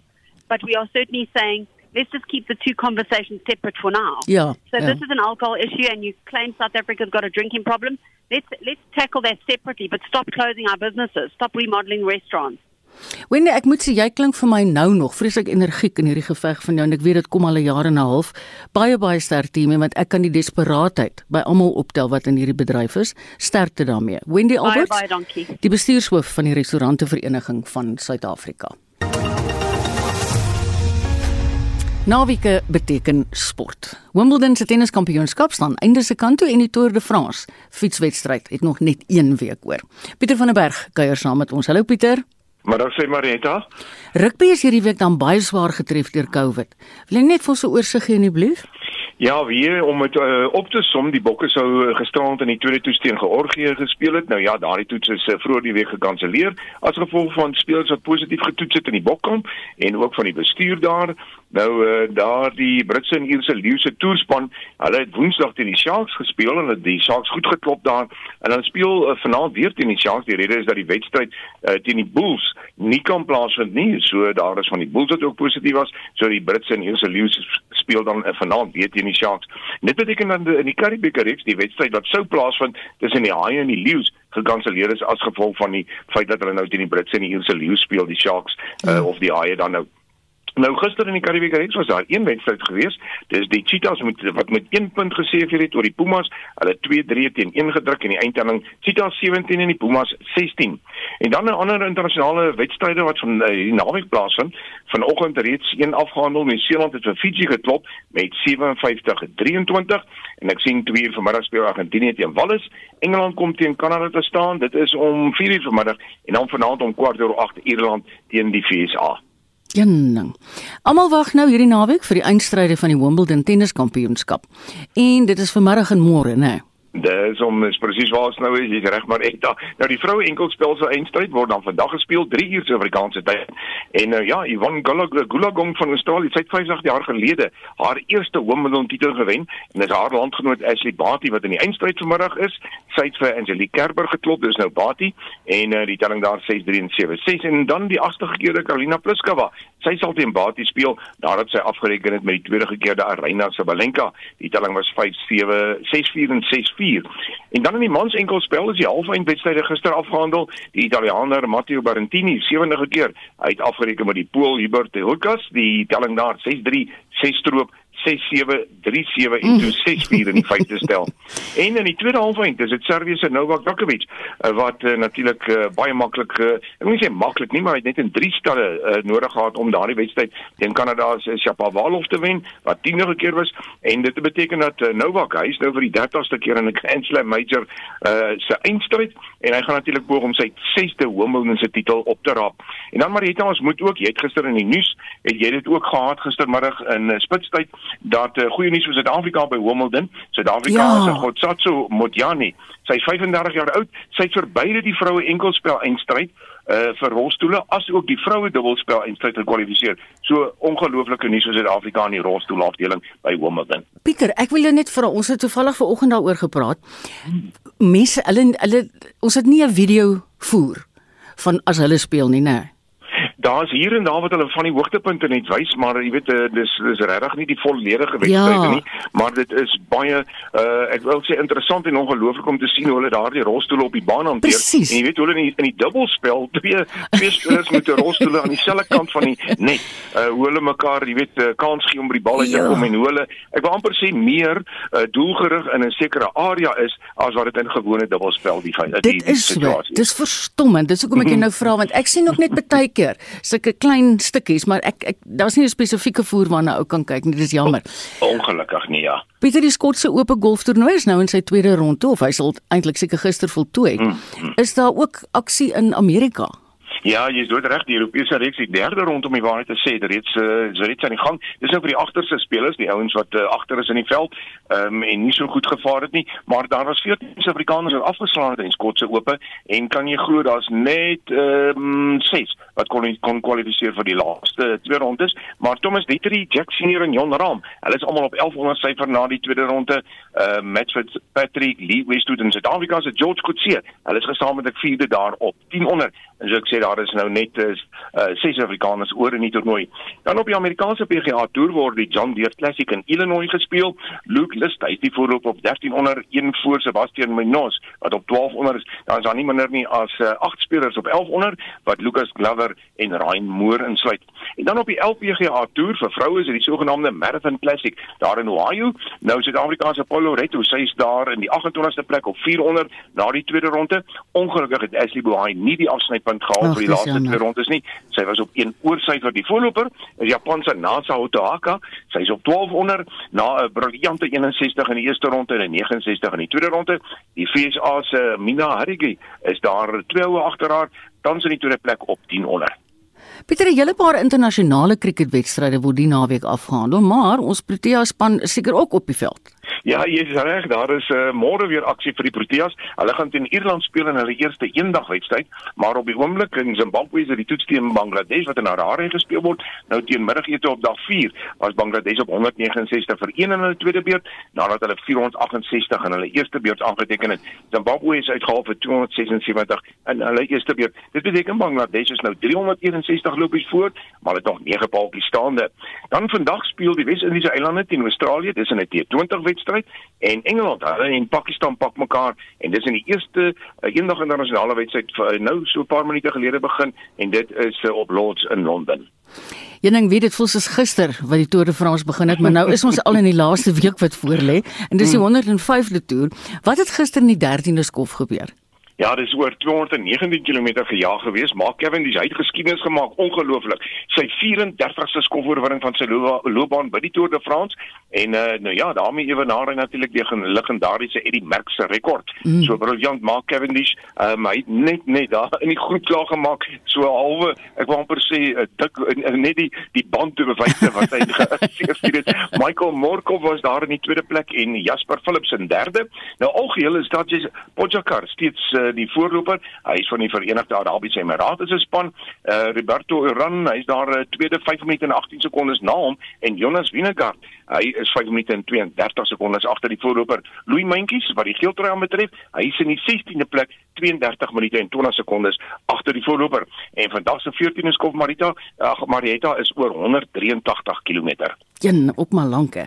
But we are certainly saying, let's just keep the two conversations separate for now. Yeah. So ja. this is an alcohol issue, and you claim South Africa's got a drinking problem. Let's let's tackle that separately, but stop closing our businesses, stop remodeling restaurants. Wendy, ek moet sê jy klink vir my nou nog vreeslik energiek in hierdie geveg van jou en ek weet dit kom al 'n jaar en 'n half. Baie baie sterkte hiermee want ek kan die desperaatheid by almal optel wat in hierdie bedryf is. Sterkte daarmee. Wendy Bye Alberts, bye, donkey. die bestuurshoof van die restaurante vereniging van Suid-Afrika. Naweeke beteken sport. Wimbledon se tenniskampioenskap staan einde se kant toe en die Tour de France fietswedstryd het nog net 1 week oor. Pieter van der Berg kuier saam met ons. Hallo Pieter. Maar dan sê Marita, Rugby is hierdie week dan baie swaar getref deur COVID. Wil jy net vir ons 'n oorsig gee asseblief? ja, weer om dit uh, op te som, die Bokke sou uh, gisterand in die tweede toets teen Georgië gespeel het. Nou ja, daardie toets is uh, vroeër die week gekanselleer as gevolg van spelers wat positief getoets het in die Bokkamp en ook van die bestuur daar. Nou uh, daar die Britse en Ierse leeuse toerspan, hulle het Woensdag teen die Sharks gespeel en hulle het die Sharks goed geklop daar en hulle speel uh, vanaand weer teen die Sharks. Die rede is dat die wedstryd uh, teen die Bulls nie kan plaasvind nie. So daar is van die Bulls wat ook positief was. So die Britse en Ierse leeuse speel dan uh, vanaand weer teen die Sharks. Dit beteken dan in die Karibieke reeks die wedstryd wat sou plaasvind tussen die Haie en die Leeu's gekanselleer is as gevolg van die feit dat hulle nou teen die Britse en die Ierse leeu's speel, die Sharks uh, of die Haie dan nou Nou gister in die Karibieke reeks was daar een wedstryd gewees. Dis die Cheetahs met wat met 1 punt geseëvier het oor die Pumas. Hulle 2-3 teen 1 gedruk in die eindtelling. Cheetahs 17 en die Pumas 16. En dan 'n ander internasionale wedstryde wat van uh, die naweek plaasvind. Vanoggend reeds een afgehandel. Nieu-Seeland het vir Fiji geklop met 57-23 en ek sien 2 uur vanmiddag speel Argentinië teen Wallis. Engeland kom teen Kanada te staan. Dit is om 4 uur vanmiddag en dan vanaand om kwart oor 8 Ierland teen die VSA. Jenning. Almal wag nou hierdie naweek vir die eindstryde van die Wimbledon tenniskampioenskap. En dit is vanmiddag en môre, né? Nee. Dis om is presies waar ons nou is, jy's reg maar ek da. Nou die vroue enkelspel se eindstryd word dan vandag gespeel 3 uur Suid-Afrikaanse tyd. En uh, ja, Yvonne Goolagong van Australië, het 50 jaar gelede haar eerste Wimbledon titel gewen en dis haar landgenoot Ashley Barty wat in die eindstryd vanmiddag is. Sy het vir Angelique Kerber geklop, dis nou Barty en uh, die telling daar 6-3 en 7-6 en dan die agste gekeerde Karolina Pliskova. Sy sal teen Barty speel nadat sy afgereken het met die tweede gekeerde Aryna Sabalenka. Die telling was 5-7, 6-4 en 6-4. En dan in die mans enkelspel is die halfeindwedstryde gister afgehandel. Die Italiaaner Matteo Berrettini, sewende keer, hy het afgereken met die Pool Hubert Hurkacz, die telling daar 6-3, 6 stroop 6-7, 3-7 en toe 6-4 in die vyfde stel. En in die tweede halfeind is dit Servië se Novak Djokovic uh, wat uh, natuurlik uh, baie maklik uh, ek nie sê maklik nie, maar hy het net in 3 stelle uh, nodig gehad om daardie wedstryd teen Kanada se Shapovalov te wen wat 10de keer was en dit beteken dat uh, Novak hy is nou vir die 30ste keer in 'n Grand Slam major uh, se eindstryd en hy gaan natuurlik poog om sy 6de Wimbledon se titel op te raap. En dan Marieta ons moet ook, jy het gister in die nuus, het jy dit ook gehad gistermiddag in uh, spitstyd dat uh, goeie nuus vir Suid-Afrika by Wimbledon. Suid-Afrika ja. se Gotsatsu Motjani, sy 35 jaar oud, sy het vir beide die vroue enkelspel eindstryd uh vir rolstoele as ook die vroue dubbelspel eindstryd gekwalifiseer. So ongelooflike nuus vir Suid-Afrika in die rolstoelafdeling by Wimbledon. Pieter, ek wil jou net vra, ons het toevallig vanoggend daaroor gepraat. Mense, hulle hulle ons het nie 'n video voer van as hulle speel nie, né? Daar's hier en daar wat hulle van die hoogtepunte net wys, maar jy weet uh, dis dis regtig nie die volledige wedstryd ja. nie, maar dit is baie uh ek wil sê interessant en ongelooflik om te sien hoe hulle daardie rolstoele op die baan hanteer. Precies. En jy weet hoe hulle in die, in die dubbelspel twee twee spelers met 'n rolstoele aan dieselfde kant van die net, uh hoe hulle mekaar, jy weet, uh, kans gee om by die bal uit te ja. kom en hoe hulle ek wil amper sê meer uh, doelgerig in 'n sekere area is as wat dit in gewone dubbelspel die die, die, die situasie. Dit is verstommend. Dis hoekom ek jou nou vra want ek sien nog net baie keer sulke klein stukkies, maar ek ek daar's nie 'n spesifieke voer waarna ou kan kyk nie. Dis jammer. Ongelukkig nie, ja. Pieter die Skotse Ope golftoernooi is nou in sy tweede ronde of hy sal eintlik seker gister voltooi. Mm, mm. Is daar ook aksie in Amerika? Ja, jy is dood reg, die Europese reeks die derde rondom die waarheid te sê, dit reeds uh, is reeds aan die gang. Dis nou vir die agterste spelers, die ouens wat uh, agter is in die veld, ehm um, en nie so goed gevaar het nie, maar daar was 14 Suid-Afrikaners wat afgeslaan het in die Skotse Ope en kan jy glo daar's net ehm um, 6 wat kon kon kwalifiseer vir die laaste twee rondes, maar Thomas Dietrich, Jack Senior en Jon Rahm, hulle is almal op 1100 syfer na die tweede ronde. Ehm uh, Matford Patrick Lee Westwood en Suid-Afrika se George Coetzee, hulle is gesamentlik vierde daar op 10 onder. En so ek sê daar is nou net uh, ses Afrikaners oor in die toernooi. Dan op die Amerikaanse PGA Tour word die John Deere Classic in Illinois gespeel. Luke List, hy is die voorloper op 13 onder, een voor Sebastian Munoz wat op 12 onder is. Dan is daar nie minder nie as uh, agt spelers op 11 onder wat Lucas Glover en Ryan Moore insluit. En dan op die LPGA Tour vir vroue is dit die sogenaamde Marathon Classic daar in Ohio. Nou Suid-Afrikaanse Paulo Retto, sy is daar in die 28ste plek op 400 na die tweede ronde. Ongelukkig het Ashley Buhai nie die afsny punt gehaal vir die laaste twee rondes nie. Sy was op 1 oorsyfer die voorloper, is Japan se Nasa Otaka. Sy is op 12 onder na 'n briljante 61 in die eerste ronde en 'n 69 in die tweede ronde. Die FSA se Mina Harigi is daar twee oue agter haar, tans in die tweede plek op 10 onder. Pieter, 'n hele paar internasionale cricketwedstryde word die naweek afgehandel, maar ons Protea span seker ook op die veld. Ja, jy is reg, daar is 'n uh, môre weer aksie vir die Proteas. Hulle gaan teen Ierland speel in hulle eerste eendagwedstryd, maar op die oomblik in Zimbabwe is dit die toets teen Bangladesh wat in Harare gespeel word. Nou teen middagete op dag 4 was Bangladesh op 169 vir 1 in hulle tweede beurt nadat hulle 468 in hulle eerste beurt aangeteken het. Zimbabwe is uitgehaal vir 276 in hulle eerste beurt. Dit beteken Bangladesh is nou 361 lopies voor, maar het nog 9 paaltjies staande. Dan vandag speel die Wes-Indiese eilande teen Australië, dis in 'n T20 wedstryd wedstryd en Engeland hulle en Pakistan pak mekaar en dis in die eerste uh, eendag internasionale wedstryd uh, nou so 'n paar minute gelede begin en dit is uh, op Lords in Londen. Jenning weet dit voels soos gister wat die Tour de France begin het, maar nou is ons al in die laaste week wat voorlê en dis die 105de hmm. toer. Wat het gister in die 13de skof gebeur? Ja, dis oor 219 km gejaag geweest. Mark Cavendish het geskiedenis gemaak, ongelooflik. Sy 34ste skofoorwinning van sy loopbaan by die Tour de France en uh, nou ja, daarmee ewenaar hy natuurlik die legendariese Eddie Merckx se rekord. Mm. So briljant Mark Cavendish, um, hy het net net daar in die groep klaar gemaak, so halwe, ek wil amper sê 'n uh, dik uh, net die die band te bewys wat hy geseer het. Michael Morkov was daar in die tweede plek en Jasper Philips in derde. Nou algeheel is dit Pogacar steeds uh, die voorloper. Hy is van die Verenigde Arabiese Emirate se span. Uh Roberto Urán, hy is daar uh, tweede 5 minute en 18 sekondes na hom en Jonas Vingegaard, hy is 5 minute en 32 sekondes agter die voorloper. Louis Mentjes wat die geeltrui aan betref, hy is in die 16de plek, 32 minute en 20 sekondes agter die voorloper. En vandag se 14de skof Marita, ag Marietta is oor 183 km. Een op maar lank hè.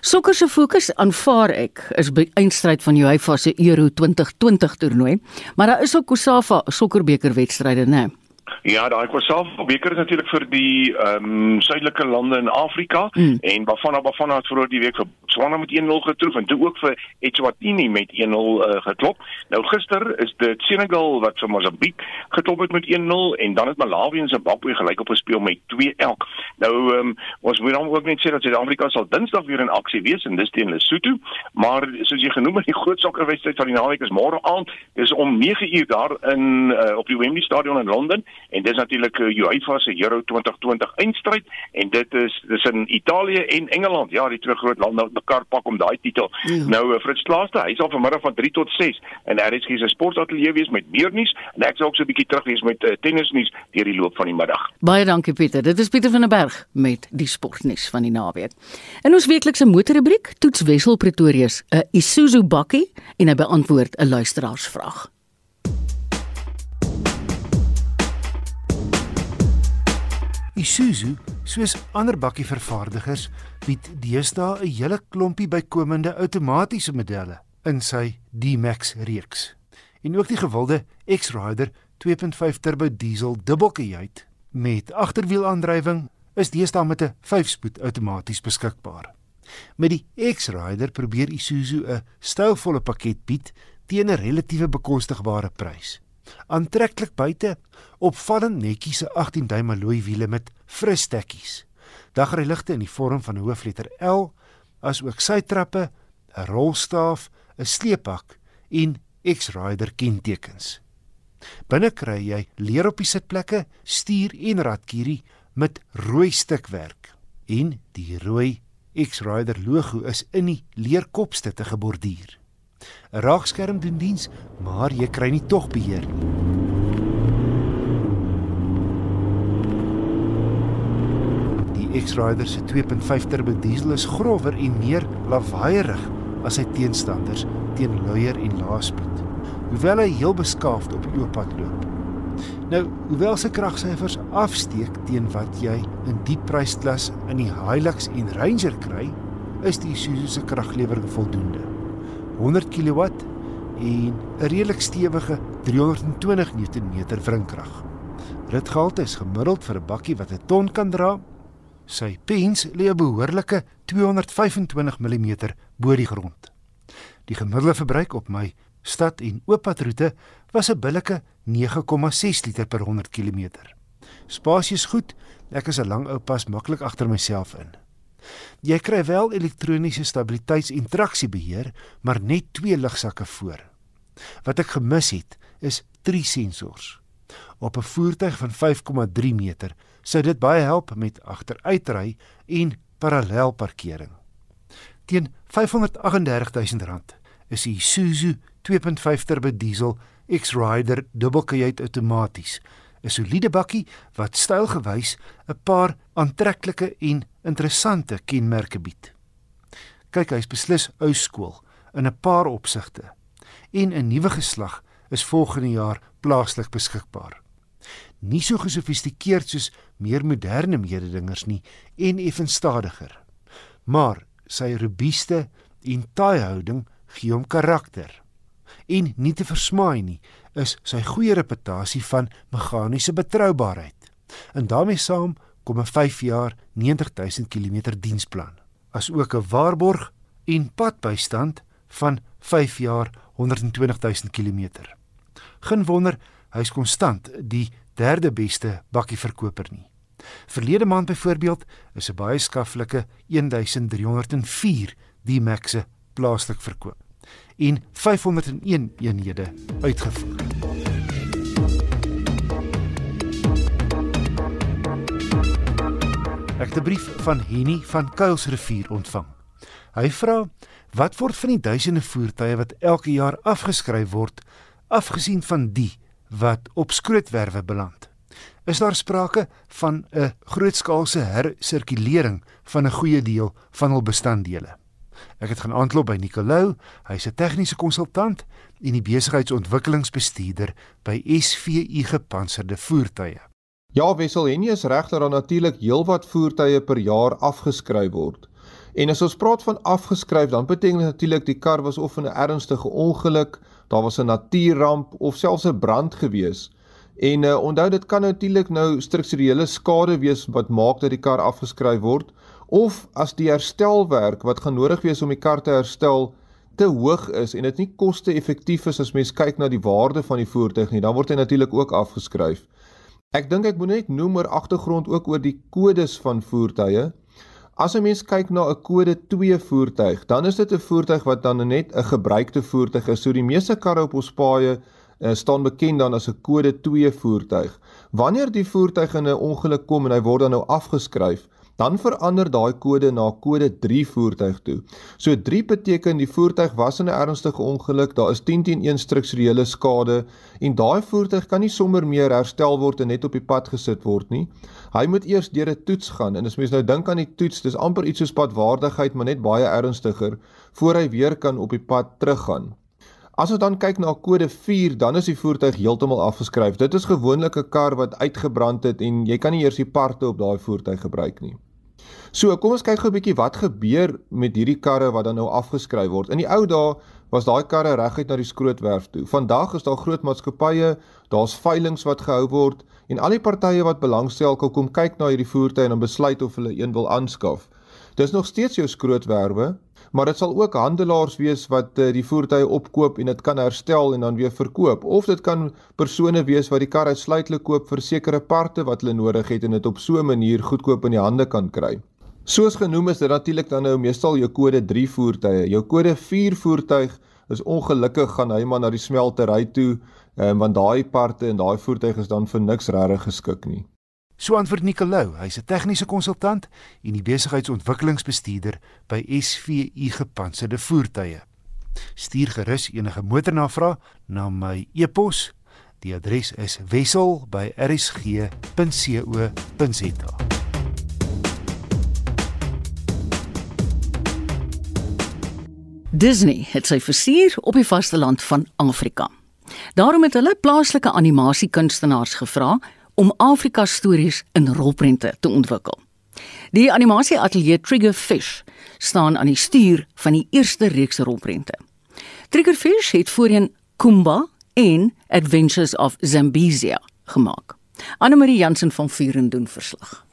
Sokker se fokus aanvaar ek is by eindstryd van UEFA se Euro 2020 toernooi. Maar daar is ook Kosafa sokkerbeker wedstryde, né? Ja, daai Kwasal beker is natuurlik vir die ehm um, suidelike lande in Afrika mm. en Bafana Bafana het vroeër die week vir Botswana met 1-0 getroof en toe ook vir Eswatini met 1-0 uh, geklop. Nou gister is dit Senegal wat vir Mosambiek geklop het met 1-0 en dan het Malawi en Zimbabwe gelyk op gespeel met 2 elk. Nou ehm um, ons moet dan ook net sê dat Suid-Afrika sal Dinsdag weer in aksie wees en dis teen Lesotho, maar soos jy genoem het, die groot sokkerwedstryd van die naweek is môre aand. Dis om 9uur daar in uh, op die Wembley Stadion in Londen en dis natuurlik uh, UEFA se Euro 2020 eindstryd en dit is dis in Italië en Engeland. Ja, die twee groot lande wat mekaar pak om daai titel. Ja. Nou uh, Fritz Klaaste, hy sal vanmiddag van 3 tot 6 en RSG se sportateljee wees met meer nuus en ek sal ook so 'n bietjie terug wees met uh, tennisnuus deur die loop van die middag. Baie dankie Pieter. Dit is Pieter van der Berg met die sportnuus van die naweek. In ons weeklikse motorrubriek toets Wessel Pretoria 'n Isuzu bakkie en hy beantwoord 'n luisteraarsvraag. Isuzu, soos ander bakkievervaardigers, bied deesdae 'n hele klompie bykomende outomatiese modelle in sy D-Max reeks. En ook die gewilde X-Rider 2.5 turbo diesel dubbelkajuit met agterwielaandrywing is deesdae met 'n 5-spoed outomaties beskikbaar. Met die X-Rider probeer Isuzu 'n stylvolle pakket bied teen 'n relatiewe bekostigbare prys aantreklik buite, opvallend netjies se 18 duim alloy wiele met fris stekkies. Dagryligte in die vorm van 'n hoofletter L, asook sytrappe, 'n rolstaaf, 'n sleepak en X-Rider kentekens. Binne kry jy leer op die sitplekke, stuur en radkierie met rooi stukwerk en die rooi X-Rider logo is in die leerkopstutte geborduur. 'n Raakskerm doen diens, maar jy kry nie tog beheer nie. Die X-Rider se 2.5 turbo diesel is grower en meer lawaaierig as sy teenstanders teen luier en laaspoed. Hoewel hy heel beskaafd op die oopad loop. Nou, hoewel sy kragsyfers afsteek teen wat jy in die prysklas in die Hilux en Ranger kry, is die Isuzu se kraglewering voldoende. 100 kW en 'n redelik stewige 320 Nm wrinkrag. Ritgehalte is gemiddeld vir 'n bakkie wat 'n ton kan dra. Sy pens lê 'n behoorlike 225 mm bo die grond. Die gemiddelde verbruik op my stad en ooppadroete was 'n billike 9,6 liter per 100 km. Spasie is goed. Ek is 'n lang ou pas maklik agter myself in. Jy kry wel elektroniese stabiliteits- en traksiebeheer, maar net twee ligsakke voor. Wat ek gemis het, is drie sensors. Op 'n voertuig van 5,3 meter sou dit baie help met agteruitry en parallelparkering. Teen R538000 is die Isuzu 2.5 turbo diesel X-Rider dubbelkajuit outomaties 'n soliede bakkie wat stylgewys 'n paar aantreklike en interessante kenmerke bied. Kyk, hy's beslis ou skool in 'n paar opsigte en 'n nuwe geslag is volgende jaar plaaslik beskikbaar. Nie so gesofistikeerd soos meer moderne mededingers nie en effens stadiger. Maar sy robuuste en taai houding gee hom karakter. En nie te versmaai nie, is sy goeie reputasie van meganiese betroubaarheid. En daarmee saam kom 'n 5 jaar 90000 km diensplan, asook 'n waarborg en padbystand van 5 jaar 120000 km. Geen wonder hy's konstant die derde beste bakkieverkoper nie. Verlede maand byvoorbeeld is 'n baie skaflike 1304 die Maxe plaaslik verkoop en 501 eenhede uitgevoer. Ek het 'n brief van Henny van Kuilsrivier ontvang. Hy vra: "Wat word van die duisende voertuie wat elke jaar afgeskryf word, afgesien van die wat op skrootwerwe beland? Is daar sprake van 'n grootskaalse hersirkulering van 'n goeie deel van hul bestanddele?" Ek het gaan aanklop by Nicolou. Hy's 'n tegniese konsultant en die besigheidsontwikkelingsbestuurder by SVU Gepantserde Voertuie. Ja, Wessel, en jy is reg dat daar natuurlik heelwat voertuie per jaar afgeskryf word. En as ons praat van afgeskryf, dan beteken dit natuurlik die kar was of in 'n ernstige ongeluk, daar was 'n natuurramp of selfs 'n brand gewees. En uh, onthou dit kan natuurlik nou strukturele skade wees wat maak dat die kar afgeskryf word of as die herstelwerk wat gaan nodig wees om die kar te herstel te hoog is en dit nie koste-effektief is as mens kyk na die waarde van die voertuig nie, dan word hy natuurlik ook afgeskryf. Ek dink ek moet net noem oor agtergrond ook oor die kodes van voertuie. As 'n mens kyk na 'n kode 2 voertuig, dan is dit 'n voertuig wat dan net 'n gebruikte voertuig is. So die meeste karre op ons paaie uh, staan bekend dan as 'n kode 2 voertuig. Wanneer die voertuig in 'n ongeluk kom en hy word dan nou afgeskryf, dan verander daai kode na kode 3 voertuig toe. So 3 beteken die voertuig was in 'n ernstige ongeluk, daar is 10 teen 1 strukturele skade en daai voertuig kan nie sommer meer herstel word en net op die pad gesit word nie. Hy moet eers deur 'n toets gaan en as mens nou dink aan die toets, dis amper iets soos padwaardigheid, maar net baie ernstiger voor hy weer kan op die pad teruggaan. As ons dan kyk na kode 4, dan is die voertuig heeltemal afgeskryf. Dit is gewoonlik 'n kar wat uitgebrand het en jy kan nie eers die parte op daai voertuig gebruik nie. So, kom ons kyk gou 'n bietjie wat gebeur met hierdie karre wat dan nou afgeskryf word. In die ou dae was daai karre reguit na die skrootwerf toe. Vandag is daar groot maatskappye, daar's veilinge wat gehou word en al die partye wat belangstel kom kyk na hierdie voertuie en dan besluit of hulle een wil aanskaf. Dis nog steeds jou skrootwerwe, maar dit sal ook handelaars wees wat uh, die voertuie opkoop en dit kan herstel en dan weer verkoop of dit kan persone wees wat die kar uitsluitlik koop vir sekere parte wat hulle nodig het en dit op so 'n manier goedkoop in die hande kan kry. Soos genoem is dit natuurlik dan nou meestal jou kode 3 voertuie. Jou kode 4 voertuig is ongelukkig gaan hy maar na die smeltery toe, um, want daai parte en daai voertuig is dan vir niks regtig geskik nie. So antwoord Nicolou, hy's 'n tegniese konsultant en die besigheidsontwikkelingsbestuurder by SVU Gepantserde Voertuie. Stuur gerus enige motornavraag na my e-pos. Die adres is wissel@rsg.co.za. Disney het sy versier op die vasteland van Afrika. Daarom het hulle plaaslike animasiekunstenaars gevra om Afrika stories in rolprente te ontwikkel. Die animasieatelier Triggerfish staan aan die stuur van die eerste reeks rolprente. Triggerfish het voorheen Kumba en Adventures of Zambezia gemaak. Anne Marie Jansen van Vuren doen verslag.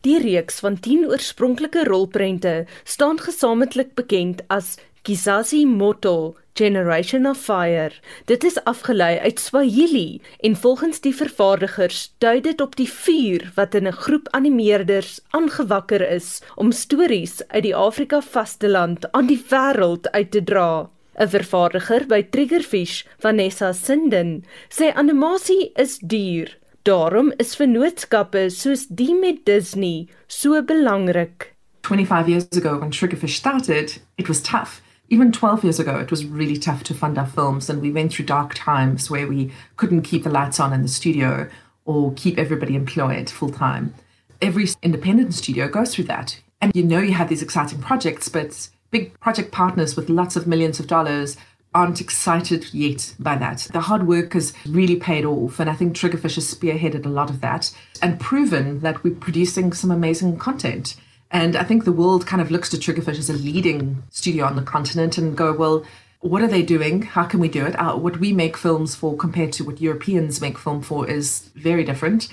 Die reeks van 10 oorspronklike rolprente staan gesamentlik bekend as Kizazi Moto Generation of Fire. Dit is afgelei uit Swahili en volgens die vervaardigers dui dit op die vuur wat in 'n groep animeerders aangewakker is om stories uit die Afrika vasteland aan die wêreld uit te dra. 'n Vervaardiger by Triggerfish, Vanessa Sinden, sê animasie is duur. Daarom is vennootskappe soos die met Disney so belangrik. 25 years ago when Triggerfish started, it was tough. Even 12 years ago, it was really tough to fund our films, and we went through dark times where we couldn't keep the lights on in the studio or keep everybody employed full time. Every independent studio goes through that. And you know you have these exciting projects, but big project partners with lots of millions of dollars aren't excited yet by that. The hard work has really paid off, and I think Triggerfish has spearheaded a lot of that and proven that we're producing some amazing content. And I think the world kind of looks to Triggerfish as a leading studio on the continent and go, well, what are they doing? How can we do it? Uh, what we make films for compared to what Europeans make film for is very different.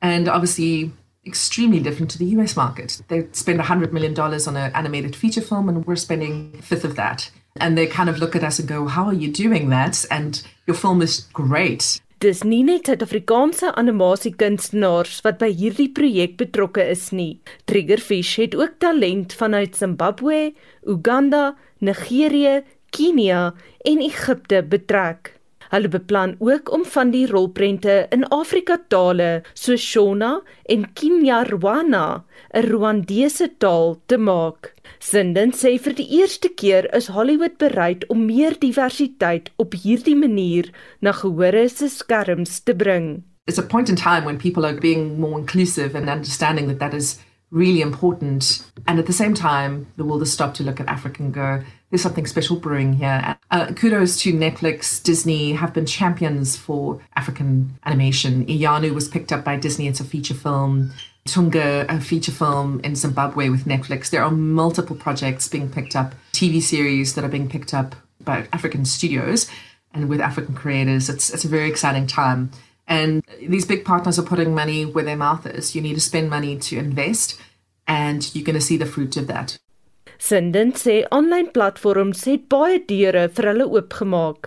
And obviously, extremely different to the US market. They spend $100 million on an animated feature film, and we're spending a fifth of that. And they kind of look at us and go, How are you doing that? And your film is great. Dis nie net Suid-Afrikaanse animasiekunstenaars wat by hierdie projek betrokke is nie. Triggerfish het ook talent vanuit Zimbabwe, Uganda, Nigerië, Kenia en Egipte betrek. Hulle beplan ook om van die rolprente in Afrika tale soos Shona en Kinyarwana, 'n Rwandese taal, te maak. Sinden sê vir die eerste keer is Hollywood bereid om meer diversiteit op hierdie manier na gehore se skerms te bring. It's a point in time when people are being more inclusive and understanding that that is really important. And at the same time, the world has stopped to look at Africa and go, there's something special brewing here. Uh, kudos to Netflix, Disney have been champions for African animation. Iyanu was picked up by Disney. It's a feature film. Tunga, a feature film in Zimbabwe with Netflix. There are multiple projects being picked up, TV series that are being picked up by African studios and with African creators. It's, it's a very exciting time. And these big partners are putting money where their mouth is. You need to spend money to invest, and you're going to see the fruit of that. Sinden sê aanlyn platforms het baie deure vir hulle oopgemaak.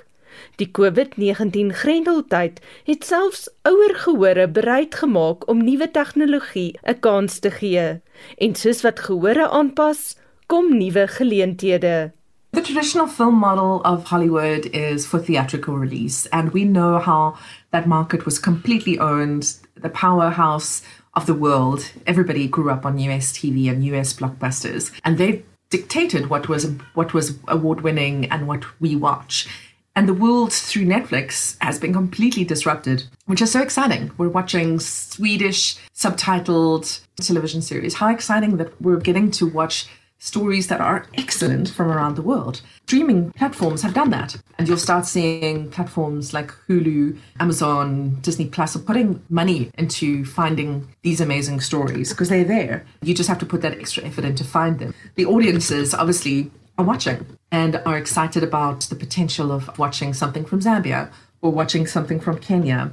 Die COVID-19 grendeltyd het selfs ouer gehore bereid gemaak om nuwe tegnologie 'n kans te gee. En soos wat gehore aanpas, kom nuwe geleenthede. The traditional film model of Hollywood is for theatrical release, and we know how that market was completely owned. The powerhouse of the world, everybody grew up on US TV and US blockbusters, and they dictated what was what was award winning and what we watch. And the world through Netflix has been completely disrupted, which is so exciting. We're watching Swedish subtitled television series. How exciting that we're getting to watch stories that are excellent from around the world. Streaming platforms have done that. And you'll start seeing platforms like Hulu, Amazon, Disney Plus are putting money into finding these amazing stories because they're there. You just have to put that extra effort in to find them. The audiences obviously are watching and are excited about the potential of watching something from Zambia or watching something from Kenya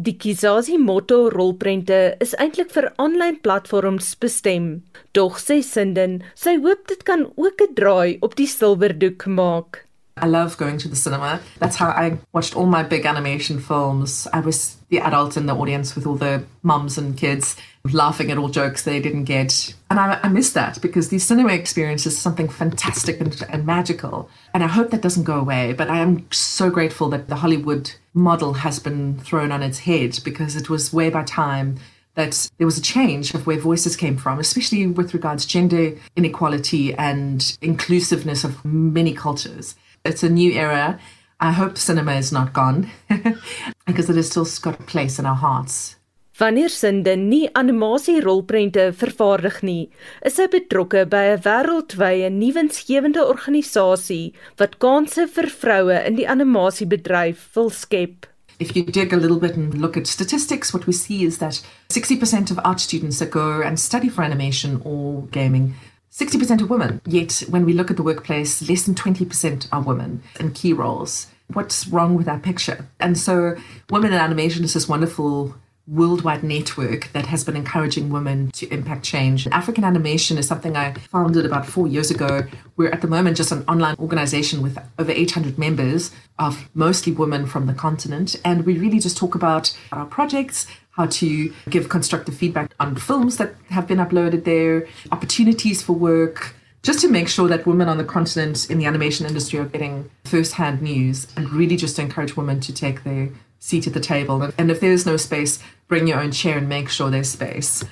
Die Kizazi motto rolprente is eintlik vir aanlyn platforms bestem. Dog sê Sinden, sy hoop dit kan ook 'n draai op die silwerdoek maak. I love going to the cinema. That's how I watched all my big animation films. I was the adult in the audience with all the mums and kids laughing at all jokes they didn't get. And I, I miss that because the cinema experience is something fantastic and, and magical. And I hope that doesn't go away. But I am so grateful that the Hollywood model has been thrown on its head because it was way by time that there was a change of where voices came from, especially with regards to gender inequality and inclusiveness of many cultures it's a new era. I hope cinema is not gone because it has still got a place in our hearts. Wanneer Sinde nie animasie rolprente vervaardig nie, is hy betrokke by 'n wêreldwye nuwensgewende organisasie wat kansse vir vroue in die animasiebedryf wil skep. If you dig a little bit and look at statistics, what we see is that 60% of art students that go and study for animation or gaming 60% are women, yet when we look at the workplace, less than 20% are women in key roles. What's wrong with that picture? And so, Women in Animation is this wonderful worldwide network that has been encouraging women to impact change. African Animation is something I founded about four years ago. We're at the moment just an online organization with over 800 members of mostly women from the continent. And we really just talk about our projects, how to give constructive feedback on films that have been uploaded there, opportunities for work, just to make sure that women on the continent in the animation industry are getting first-hand news and really just to encourage women to take their seat at the table. And if there's no space, bring your own chair and make sure there's space.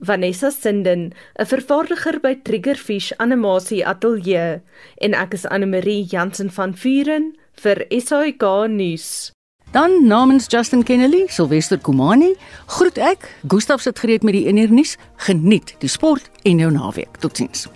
Vanessa Sinden, 'n vervaardiger by Triggerfish Animasie Ateljee, en ek is Anne Marie Jansen van Vuren vir SAK nuus. Dan namens Justin Kennedy, Sylvester Kumani, groet ek. Gustaf sit gereed met die enernies. Geniet die sport en jou naweek. Totsiens.